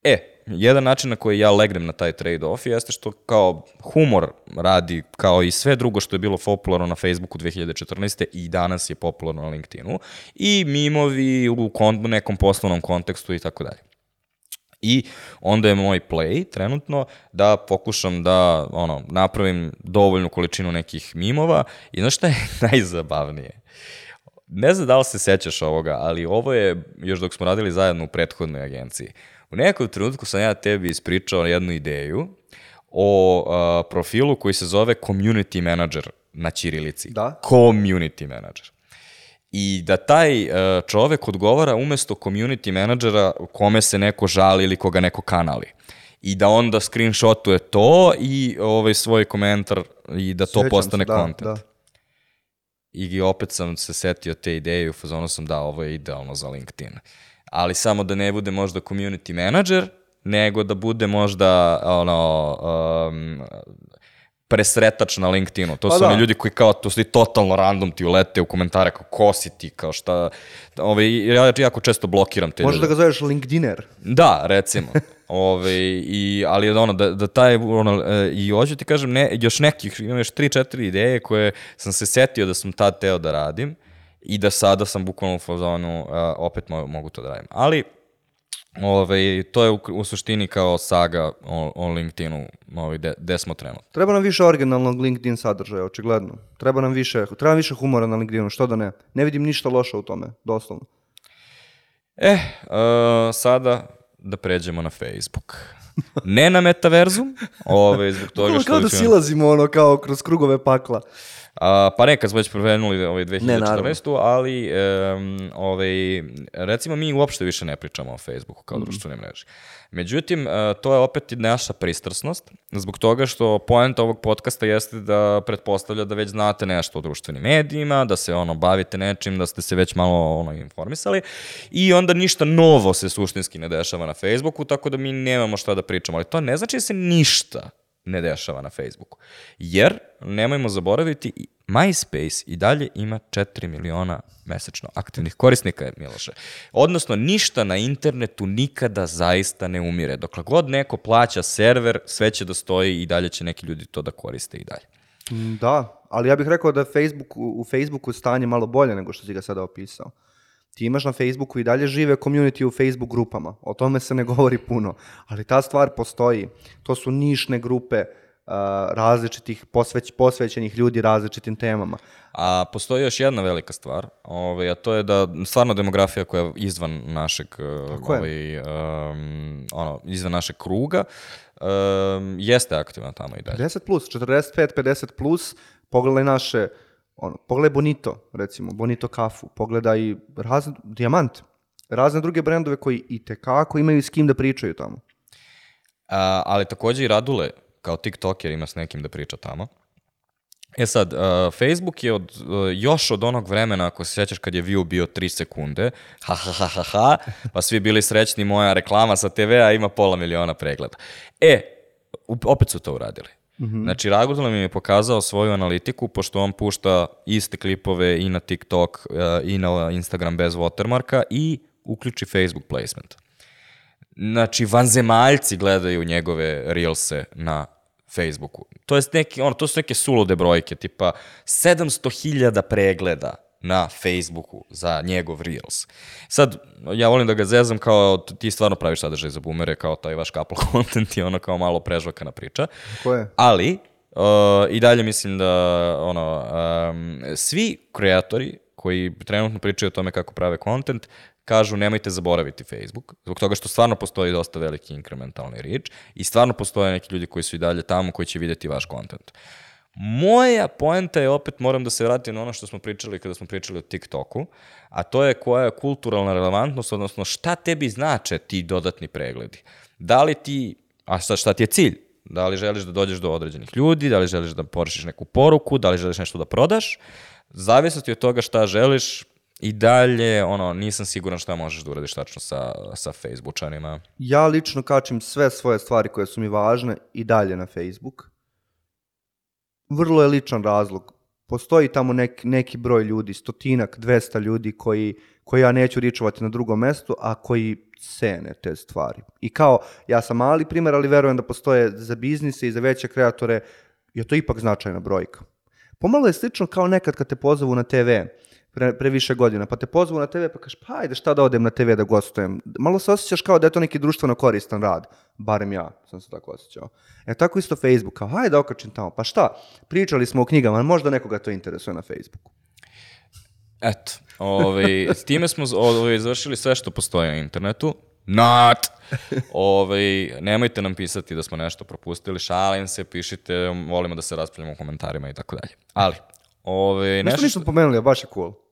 Speaker 1: E, jedan način na koji ja legnem na taj trade-off jeste što kao humor radi kao i sve drugo što je bilo popularno na Facebooku 2014. i danas je popularno na LinkedInu i mimovi u nekom poslovnom kontekstu i tako dalje. I onda je moj play trenutno da pokušam da ono, napravim dovoljnu količinu nekih mimova i znaš šta je najzabavnije? Ne znam da li se sećaš ovoga, ali ovo je još dok smo radili zajedno u prethodnoj agenciji. U nekom trenutku sam ja tebi ispričao jednu ideju o uh, profilu koji se zove Community Manager na Ćirilici.
Speaker 3: Da.
Speaker 1: Community Manager. I da taj uh, čovek odgovara umesto community menadžera kome se neko žali ili koga neko kanali. I da onda screenshotuje to i ovaj svoj komentar i da to
Speaker 3: Sjećam
Speaker 1: postane
Speaker 3: se, da,
Speaker 1: content.
Speaker 3: da.
Speaker 1: I opet sam se setio te ideje i u fazonu sam da, ovo je idealno za LinkedIn. Ali samo da ne bude možda community manager, nego da bude možda ono, um, presretač na LinkedInu. To
Speaker 3: Pa
Speaker 1: su
Speaker 3: da.
Speaker 1: oni ljudi koji kao, to su totalno random ti ulete u komentare kao ko si ti, kao šta... Ove, ja jako često blokiram te
Speaker 3: Možda
Speaker 1: ljude.
Speaker 3: da ga zoveš LinkedIner.
Speaker 1: Da, recimo. Ove, i, ali ono, da, da taj, ono, e, i hoću ti kažem, ne, još nekih, imam još 3-4 ideje koje sam se setio da sam tad teo da radim i da sada sam bukvalno u fazonu, uh, opet mo, mogu to da radim. Ali, ove, to je u, u suštini kao saga o, o LinkedInu, ovaj, de, de smo trenutno.
Speaker 3: Treba nam više originalnog LinkedIn sadržaja, očigledno. Treba nam više, treba više humora na LinkedInu, što da ne. Ne vidim ništa loše u tome, doslovno.
Speaker 1: E, uh, sada da pređemo na Facebook. Ne na metaverzum, ove, zbog toga što...
Speaker 3: kao da silazimo ono kao kroz krugove pakla.
Speaker 1: A, pa ne, kad smo već prevenuli ovaj
Speaker 3: Ne, naravno.
Speaker 1: 2014. ali um, ovaj, recimo mi uopšte više ne pričamo o Facebooku kao društvenoj mreži. Međutim, e, to je opet i naša pristrasnost, zbog toga što poenta ovog podcasta jeste da pretpostavlja da već znate nešto o društvenim medijima, da se ono bavite nečim, da ste se već malo ono informisali i onda ništa novo se suštinski ne dešava na Facebooku, tako da mi nemamo šta da pričamo, ali to ne znači da se ništa ne dešava na Facebooku. Jer, nemojmo zaboraviti, MySpace i dalje ima 4 miliona mesečno aktivnih korisnika, Miloše. Odnosno, ništa na internetu nikada zaista ne umire. Dokle god neko plaća server, sve će da stoji i dalje će neki ljudi to da koriste i dalje.
Speaker 3: Da, ali ja bih rekao da Facebook, u Facebooku stanje malo bolje nego što si ga sada opisao. Ti imaš na Facebooku i dalje žive community u Facebook grupama. O tome se ne govori puno. Ali ta stvar postoji. To su nišne grupe a, različitih posveć, posvećenih ljudi različitim temama.
Speaker 1: A postoji još jedna velika stvar, ovaj, a to je da stvarno demografija koja je izvan našeg, eh,
Speaker 3: Tako je.
Speaker 1: ovaj, em, ono, izvan našeg kruga, em, jeste aktivna tamo i dalje.
Speaker 3: 50 plus, 45, 50 plus, pogledaj naše, ono, pogledaj Bonito, recimo, Bonito kafu, pogledaj razne, Dijamant, razne druge brendove koji i tekako imaju s kim da pričaju tamo.
Speaker 1: A, ali takođe i Radule, kao tiktoker, ima s nekim da priča tamo. E sad, Facebook je od, još od onog vremena, ako se sjećaš kad je view bio 3 sekunde, ha, ha, ha, ha, ha, pa svi bili srećni, moja reklama sa TV-a ima pola miliona pregleda. E, opet su to uradili. Znači, Raguzla mi je pokazao svoju analitiku, pošto on pušta iste klipove i na TikTok uh, i na Instagram bez watermarka i uključi Facebook placement. Znači, vanzemaljci gledaju njegove reelse na Facebooku. To, je neki, ono, to su neke sulude brojke, tipa 700.000 pregleda na Facebooku za njegov reels. Sad, ja volim da ga zezam kao ti stvarno praviš sadržaj za boomere, kao taj vaš couple content i ono kao malo prežvakana priča.
Speaker 3: Ko je?
Speaker 1: Ali, uh, i dalje mislim da ono, um, svi kreatori koji trenutno pričaju o tome kako prave content, kažu nemojte zaboraviti Facebook, zbog toga što stvarno postoji dosta veliki inkrementalni reach i stvarno postoje neki ljudi koji su i dalje tamo koji će vidjeti vaš content. Moja poenta je opet, moram da se vratim na ono što smo pričali kada smo pričali o TikToku, a to je koja je kulturalna relevantnost, odnosno šta tebi znače ti dodatni pregledi. Da li ti, a sad šta ti je cilj? Da li želiš da dođeš do određenih ljudi, da li želiš da porušiš neku poruku, da li želiš nešto da prodaš, zavisnosti od toga šta želiš, i dalje, ono, nisam siguran šta možeš da uradiš tačno sa, sa Facebookanima.
Speaker 3: Ja lično kačim sve svoje stvari koje su mi važne i dalje na Facebook. Vrlo je ličan razlog. Postoji tamo nek, neki broj ljudi, stotinak, dvesta ljudi koji, koji ja neću ričovati na drugom mestu, a koji cene te stvari. I kao, ja sam mali primjer, ali verujem da postoje za biznise i za veće kreatore, je to ipak značajna brojka. Pomalo je slično kao nekad kad te pozovu na TV pre, pre više godina, pa te pozvu na TV pa kažeš pa ajde šta da odem na TV da gostujem. Malo se osjećaš kao da je to neki društveno koristan rad, barem ja sam se tako osjećao. E tako isto Facebook, kao ajde da okačim tamo, pa šta, pričali smo o knjigama, možda nekoga to interesuje na Facebooku.
Speaker 1: Eto, ovaj, s time smo ovaj, završili sve što postoji na internetu. Not! ovaj, nemojte nam pisati da smo nešto propustili, šalim se, pišite, volimo da se raspravljamo u komentarima i tako dalje. Ali, ovaj,
Speaker 3: Nešto
Speaker 1: nešto
Speaker 3: nismo pomenuli, a baš je cool.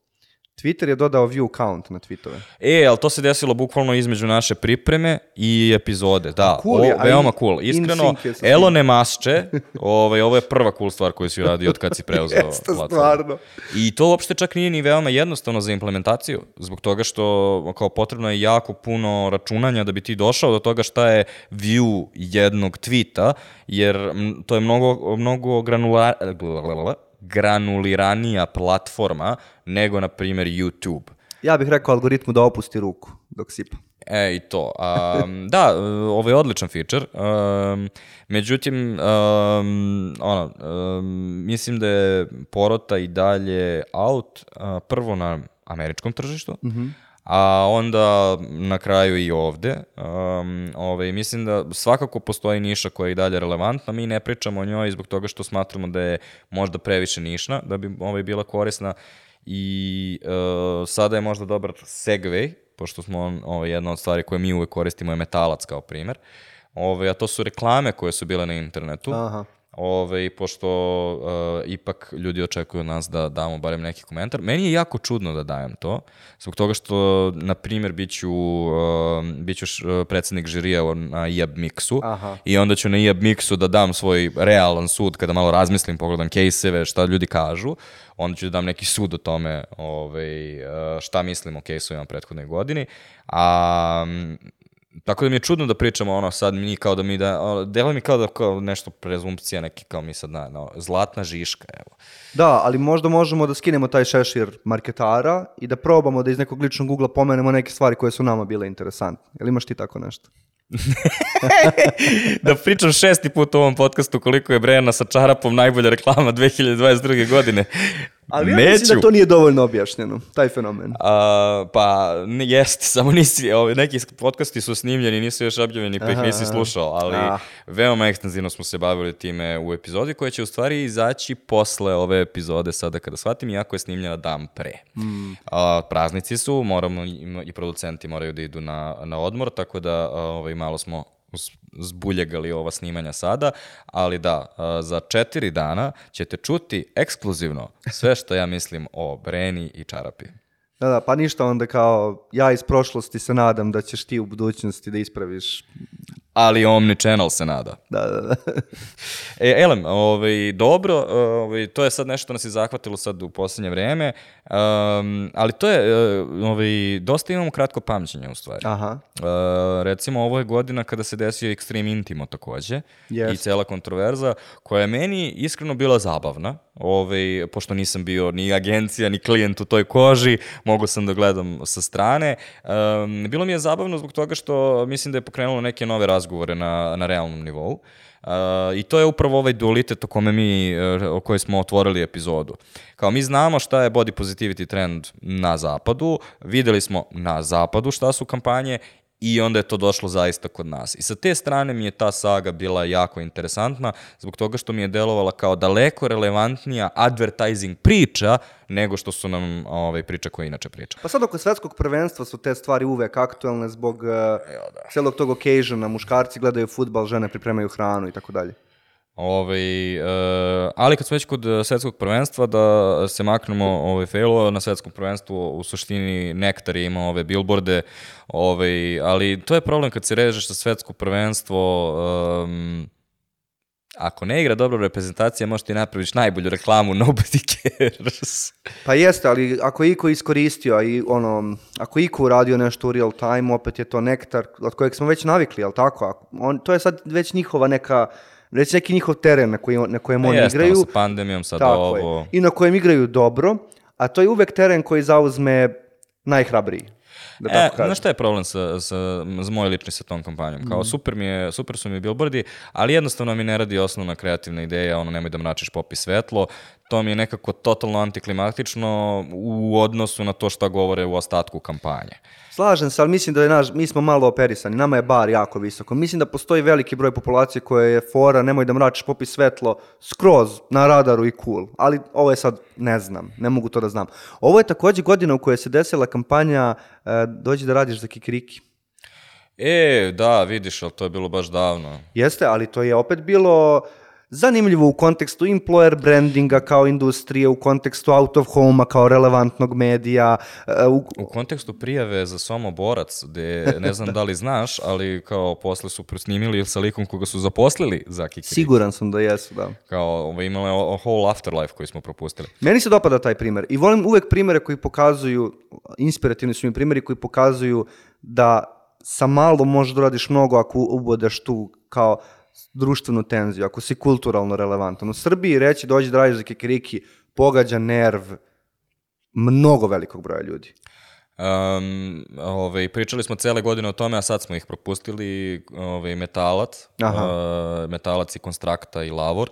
Speaker 3: Twitter je dodao view count na tweetove.
Speaker 1: E, ali to se desilo bukvalno između naše pripreme i epizode. Da,
Speaker 3: Cool
Speaker 1: o,
Speaker 3: je, a
Speaker 1: veoma cool. Iskreno. Elone Masče, ovaj, ovo je prva cool stvar koju si uradio od kad si preuzeo
Speaker 3: Jeste,
Speaker 1: platformu.
Speaker 3: stvarno.
Speaker 1: I to uopšte čak nije ni veoma jednostavno za implementaciju, zbog toga što kao potrebno je jako puno računanja da bi ti došao do toga šta je view jednog tweeta, jer to je mnogo, mnogo granular, granuliranija platforma nego, na primjer, YouTube.
Speaker 3: Ja bih rekao algoritmu da opusti ruku dok sipa.
Speaker 1: E, i to. Um, da, ovo je odličan feature. Um, međutim, um, ono, um, mislim da je porota i dalje out, uh, prvo na američkom tržištu, a onda na kraju i ovde. Um, ovaj, mislim da svakako postoji niša koja je i dalje relevantna, mi ne pričamo o njoj zbog toga što smatramo da je možda previše nišna, da bi ovaj, bila korisna i uh, sada je možda dobar segway, pošto smo on, ovaj, jedna od stvari koje mi uvek koristimo je metalac kao primer, ovaj, a to su reklame koje su bile na internetu,
Speaker 3: Aha.
Speaker 1: Ove, pošto uh, ipak ljudi očekuju nas da damo barem neki komentar. Meni je jako čudno da dajem to, zbog toga što, na primjer, bit ću, uh, bit ću predsednik žirija na IAB Mixu
Speaker 3: Aha.
Speaker 1: i onda ću na IAB Mixu da dam svoj realan sud kada malo razmislim, pogledam case-eve, šta ljudi kažu, onda ću da dam neki sud o tome ovaj, uh, šta mislim o case-ovima prethodnoj godini. A, Tako da mi je čudno da pričamo ono sad mi kao da mi da, delo mi kao da kao nešto prezumpcija neki kao mi sad na, no, zlatna žiška, evo.
Speaker 3: Da, ali možda možemo da skinemo taj šešir marketara i da probamo da iz nekog ličnog ugla pomenemo neke stvari koje su nama bile interesantne. Jel imaš ti tako nešto?
Speaker 1: da pričam šesti put u ovom podcastu koliko je Brejana sa čarapom najbolja reklama 2022. godine.
Speaker 3: Ali ja
Speaker 1: Neću.
Speaker 3: mislim da to nije dovoljno objašnjeno, taj fenomen.
Speaker 1: A, pa, ne, jeste, samo nisi, ovi, neki podcasti su snimljeni, nisu još objavljeni, pa ih nisi slušao, ali
Speaker 3: Ah.
Speaker 1: veoma ekstenzivno smo se bavili time u epizodi koja će u stvari izaći posle ove epizode sada kada shvatim, iako je snimljena dan pre.
Speaker 3: Hmm.
Speaker 1: A, praznici su, moramo, i producenti moraju da idu na, na odmor, tako da ovaj, malo smo zbuljegali ova snimanja sada, ali da, za četiri dana ćete čuti ekskluzivno sve što ja mislim o Breni i Čarapi.
Speaker 3: Da, da, pa ništa onda kao, ja iz prošlosti se nadam da ćeš ti u budućnosti da ispraviš.
Speaker 1: Ali Omni Channel se nada.
Speaker 3: Da, da, da.
Speaker 1: E, Elem, ovaj, dobro, ovaj, to je sad nešto nas je zahvatilo sad u posljednje vreme, um, ali to je, eh, ovaj, dosta imamo kratko pamćenje u stvari.
Speaker 3: Aha.
Speaker 1: Uh, recimo, ovo je godina kada se desio Extreme Intimo takođe
Speaker 3: Jest.
Speaker 1: i cela kontroverza koja je meni iskreno bila zabavna, ovaj, pošto nisam bio ni agencija, ni klijent u toj koži, mogu sam da gledam sa strane. Um, bilo mi je zabavno zbog toga što mislim da je pokrenulo neke nove razgovore na, na realnom nivou. Uh, I to je upravo ovaj dualitet o kome mi, eh, o kojoj smo otvorili epizodu. Kao mi znamo šta je body positivity trend na zapadu, videli smo na zapadu šta su kampanje i onda je to došlo zaista kod nas. I sa te strane mi je ta saga bila jako interesantna, zbog toga što mi je delovala kao daleko relevantnija advertising priča nego što su nam ovaj, priča koja inače priča.
Speaker 3: Pa sad oko svetskog prvenstva su te stvari uvek aktuelne zbog uh, celog tog occasiona, muškarci gledaju futbal, žene pripremaju hranu i tako dalje.
Speaker 1: Ovaj, e, ali kad smo već kod e, svetskog prvenstva, da se maknemo ovaj, failo, na svetskom prvenstvu u suštini Nektar je imao ove billboarde, ovaj, ali to je problem kad se režeš sa svetsko prvenstvo, um, ako ne igra dobro reprezentacija, možeš ti napraviš najbolju reklamu, nobody cares.
Speaker 3: Pa jeste, ali ako je Iko iskoristio, i ono, ako Iko uradio nešto u real time, opet je to nektar od kojeg smo već navikli, jel tako? Ako- On, to je sad već njihova neka, već neki njihov teren na, koji, na kojem oni
Speaker 1: Jeste,
Speaker 3: igraju.
Speaker 1: sa pandemijom sada
Speaker 3: Tako
Speaker 1: ovo...
Speaker 3: je. I na kojem igraju dobro, a to je uvek teren koji zauzme najhrabriji. Da
Speaker 1: E, znaš šta je problem sa, sa, z moj lični sa tom kampanjom? Kao super, mi je, super su mi billboardi, ali jednostavno mi ne radi osnovna kreativna ideja, ono nemoj da mračiš popi svetlo, to mi je nekako totalno antiklimaktično u odnosu na to šta govore u ostatku kampanje.
Speaker 3: Slažem se, ali mislim da je naš, mi smo malo operisani, nama je bar jako visoko. Mislim da postoji veliki broj populacije koje je fora, nemoj da mračiš popi svetlo, skroz na radaru i cool. Ali ovo je sad, ne znam, ne mogu to da znam. Ovo je takođe godina u kojoj se desila kampanja e, Dođi da radiš za kikiriki.
Speaker 1: E, da, vidiš, ali to je bilo baš davno.
Speaker 3: Jeste, ali to je opet bilo zanimljivo u kontekstu employer brandinga kao industrije, u kontekstu out of home kao relevantnog medija, e, u,
Speaker 1: U kontekstu prijave za Somo Borac, gde ne znam da li znaš, ali kao posle su prosnimili sa likom koga su zaposlili za Kikiri.
Speaker 3: siguran sam da jesu, da.
Speaker 1: Kao, ovo, imala je whole afterlife koji smo propustili.
Speaker 3: Meni se dopada taj primer i volim uvek primere koji pokazuju, inspirativni su mi primeri koji pokazuju da sa malo možeš da uradiš mnogo ako ubodeš tu kao društvenu tenziju, ako si kulturalno relevantan. U Srbiji reći dođi da radiš za kikiriki pogađa nerv mnogo velikog broja ljudi.
Speaker 1: Um, ovaj, pričali smo cele godine o tome, a sad smo ih propustili, ovaj, Metalac,
Speaker 3: Aha.
Speaker 1: uh, Metalac i Konstrakta i Lavor.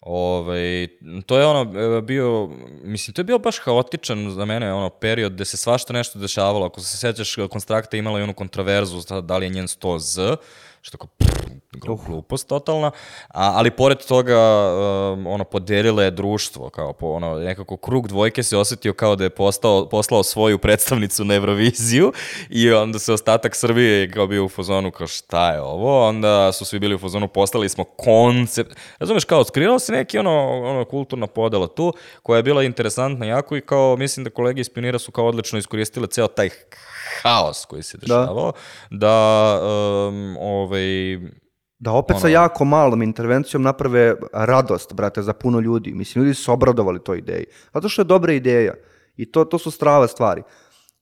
Speaker 1: Ovaj, to je ono e, bio, mislim, to je bio baš haotičan za mene ono period gde se svašta nešto dešavalo. Ako se sećaš, Konstrakta imala i onu kontroverzu za da li je njen 100 Z, što kao pff, glu- glupost totalna, a, ali pored toga um, ono podelile je društvo kao po ono nekako krug dvojke se osetio kao da je postao poslao svoju predstavnicu na Euroviziju i onda se ostatak Srbije kao bio u fazonu kao šta je ovo? Onda su svi bili u fazonu postali smo koncept razumeš kao skrivao se neki ono, ono kulturna podela tu koja je bila interesantna jako i kao mislim da kolege iz Pionira su kao odlično iskoristile ceo taj haos koji se dešavao da, um, ovaj,
Speaker 3: Da opet sa jako malom intervencijom naprave radost, brate, za puno ljudi. Mislim, ljudi su se obradovali toj ideji. Zato što je dobra ideja. I to, to su strave stvari.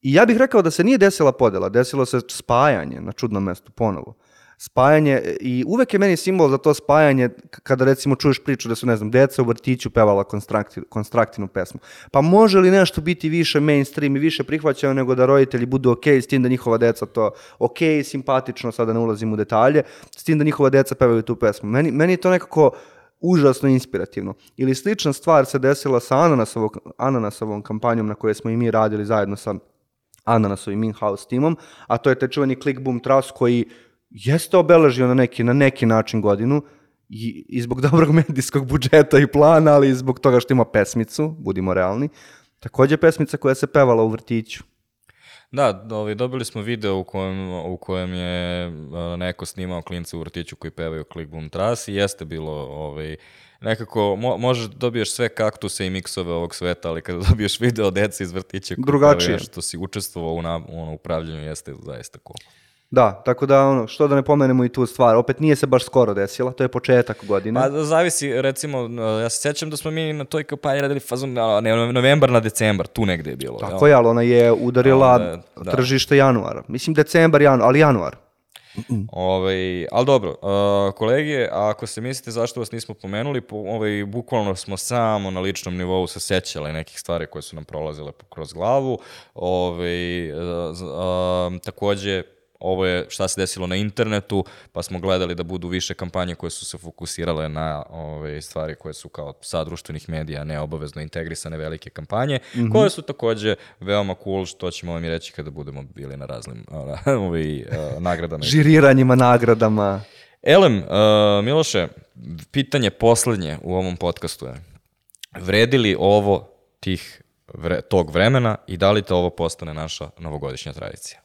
Speaker 3: I ja bih rekao da se nije desila podela, desilo se spajanje na čudnom mestu ponovo. Spajanje i uvek je meni simbol za to spajanje kada recimo čuješ priču da su, ne znam, deca u vrtiću pevala konstrakti, konstraktinu pesmu. Pa može li nešto biti više mainstream i više prihvaćeno nego da roditelji budu ok s tim da njihova deca to ok, simpatično, sada ne ulazim u detalje, s tim da njihova deca pevaju tu pesmu. Meni, meni je to nekako užasno inspirativno. Ili slična stvar se desila sa Ananasovom, Ananasovom kampanjom na kojoj smo i mi radili zajedno sa Ananasovim in-house timom, a to je taj čuveni Click Boom Trust koji jeste obeležio na neki, na neki način godinu i, i zbog dobrog medijskog budžeta i plana, ali i zbog toga što ima pesmicu, budimo realni. Takođe pesmica koja se pevala u vrtiću.
Speaker 1: Da, ovaj, dobili smo video u kojem, u kojem je a, neko snimao klince u vrtiću koji pevaju Click Boom Tras i jeste bilo ovaj, nekako, mo, možeš da dobiješ sve kaktuse i miksove ovog sveta, ali kada dobiješ video dece iz vrtića koji
Speaker 3: Drugačije.
Speaker 1: pevaju što si učestvovao u, na, u ono, upravljanju, jeste zaista cool.
Speaker 3: Da, tako da ono, što da ne pomenemo i tu stvar, opet nije se baš skoro desila, to je početak godine.
Speaker 1: Pa da zavisi, recimo, ja se sjećam da smo mi na toj kampanji radili fazon a, ne, novembar na decembar, tu negde je bilo.
Speaker 3: Tako je, ali ona je udarila
Speaker 1: Onda, da.
Speaker 3: tržište januara. Mislim decembar, januar, ali januar.
Speaker 1: Ovaj, ali dobro, uh, kolege, ako se mislite zašto vas nismo pomenuli, po, ovaj, bukvalno smo samo na ličnom nivou se sećali nekih stvari koje su nam prolazile kroz glavu. Ovaj, uh, uh, takođe, ovo je šta se desilo na internetu, pa smo gledali da budu više kampanje koje su se fokusirale na ove stvari koje su kao sa društvenih medija neobavezno integrisane velike kampanje, koje su takođe veoma cool, što ćemo vam i reći kada budemo bili na raznim ovaj, uh, nagradama.
Speaker 3: Žiriranjima, nagradama.
Speaker 1: Elem, uh, Miloše, pitanje poslednje u ovom podcastu je, vredi li ovo tih vre, tog vremena i da li te ovo postane naša novogodišnja tradicija?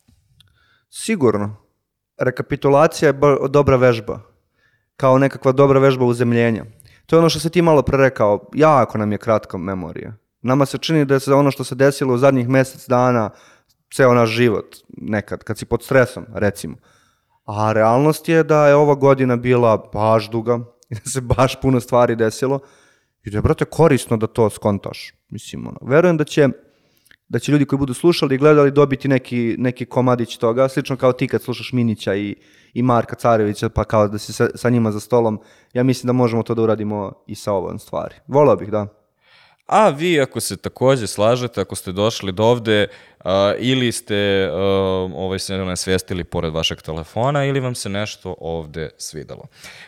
Speaker 3: Sigurno. Rekapitulacija je dobra vežba. Kao nekakva dobra vežba uzemljenja. To je ono što se ti malo pre rekao. Jako nam je kratka memorija. Nama se čini da se ono što se desilo u zadnjih mesec dana ceo naš život nekad, kad si pod stresom, recimo. A realnost je da je ova godina bila baš duga i da se baš puno stvari desilo i da je, brate, korisno da to skontaš. Mislim, ono, verujem da će da će ljudi koji budu slušali i gledali dobiti neki, neki komadić toga, slično kao ti kad slušaš Minića i, i Marka Carevića, pa kao da si sa, sa njima za stolom. Ja mislim da možemo to da uradimo i sa ovom stvari. Volao bih, da.
Speaker 1: A vi ako se takođe slažete, ako ste došli do ovde a, ili ste a, ovaj se nasvestili pored vašeg telefona ili vam se nešto ovde svidelo.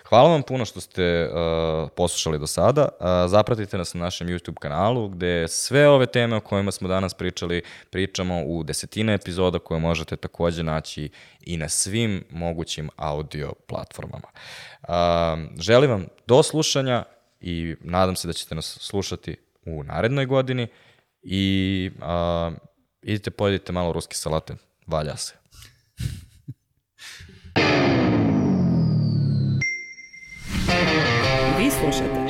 Speaker 1: Hvala vam puno što ste a, poslušali do sada. A, zapratite nas na našem YouTube kanalu gde sve ove teme o kojima smo danas pričali pričamo u desetine epizoda koje možete takođe naći i na svim mogućim audio platformama. A, želim vam do slušanja i nadam se da ćete nas slušati u narednoj godini i a, idite pojedite malo ruske salate, valja se.
Speaker 2: Vi slušate.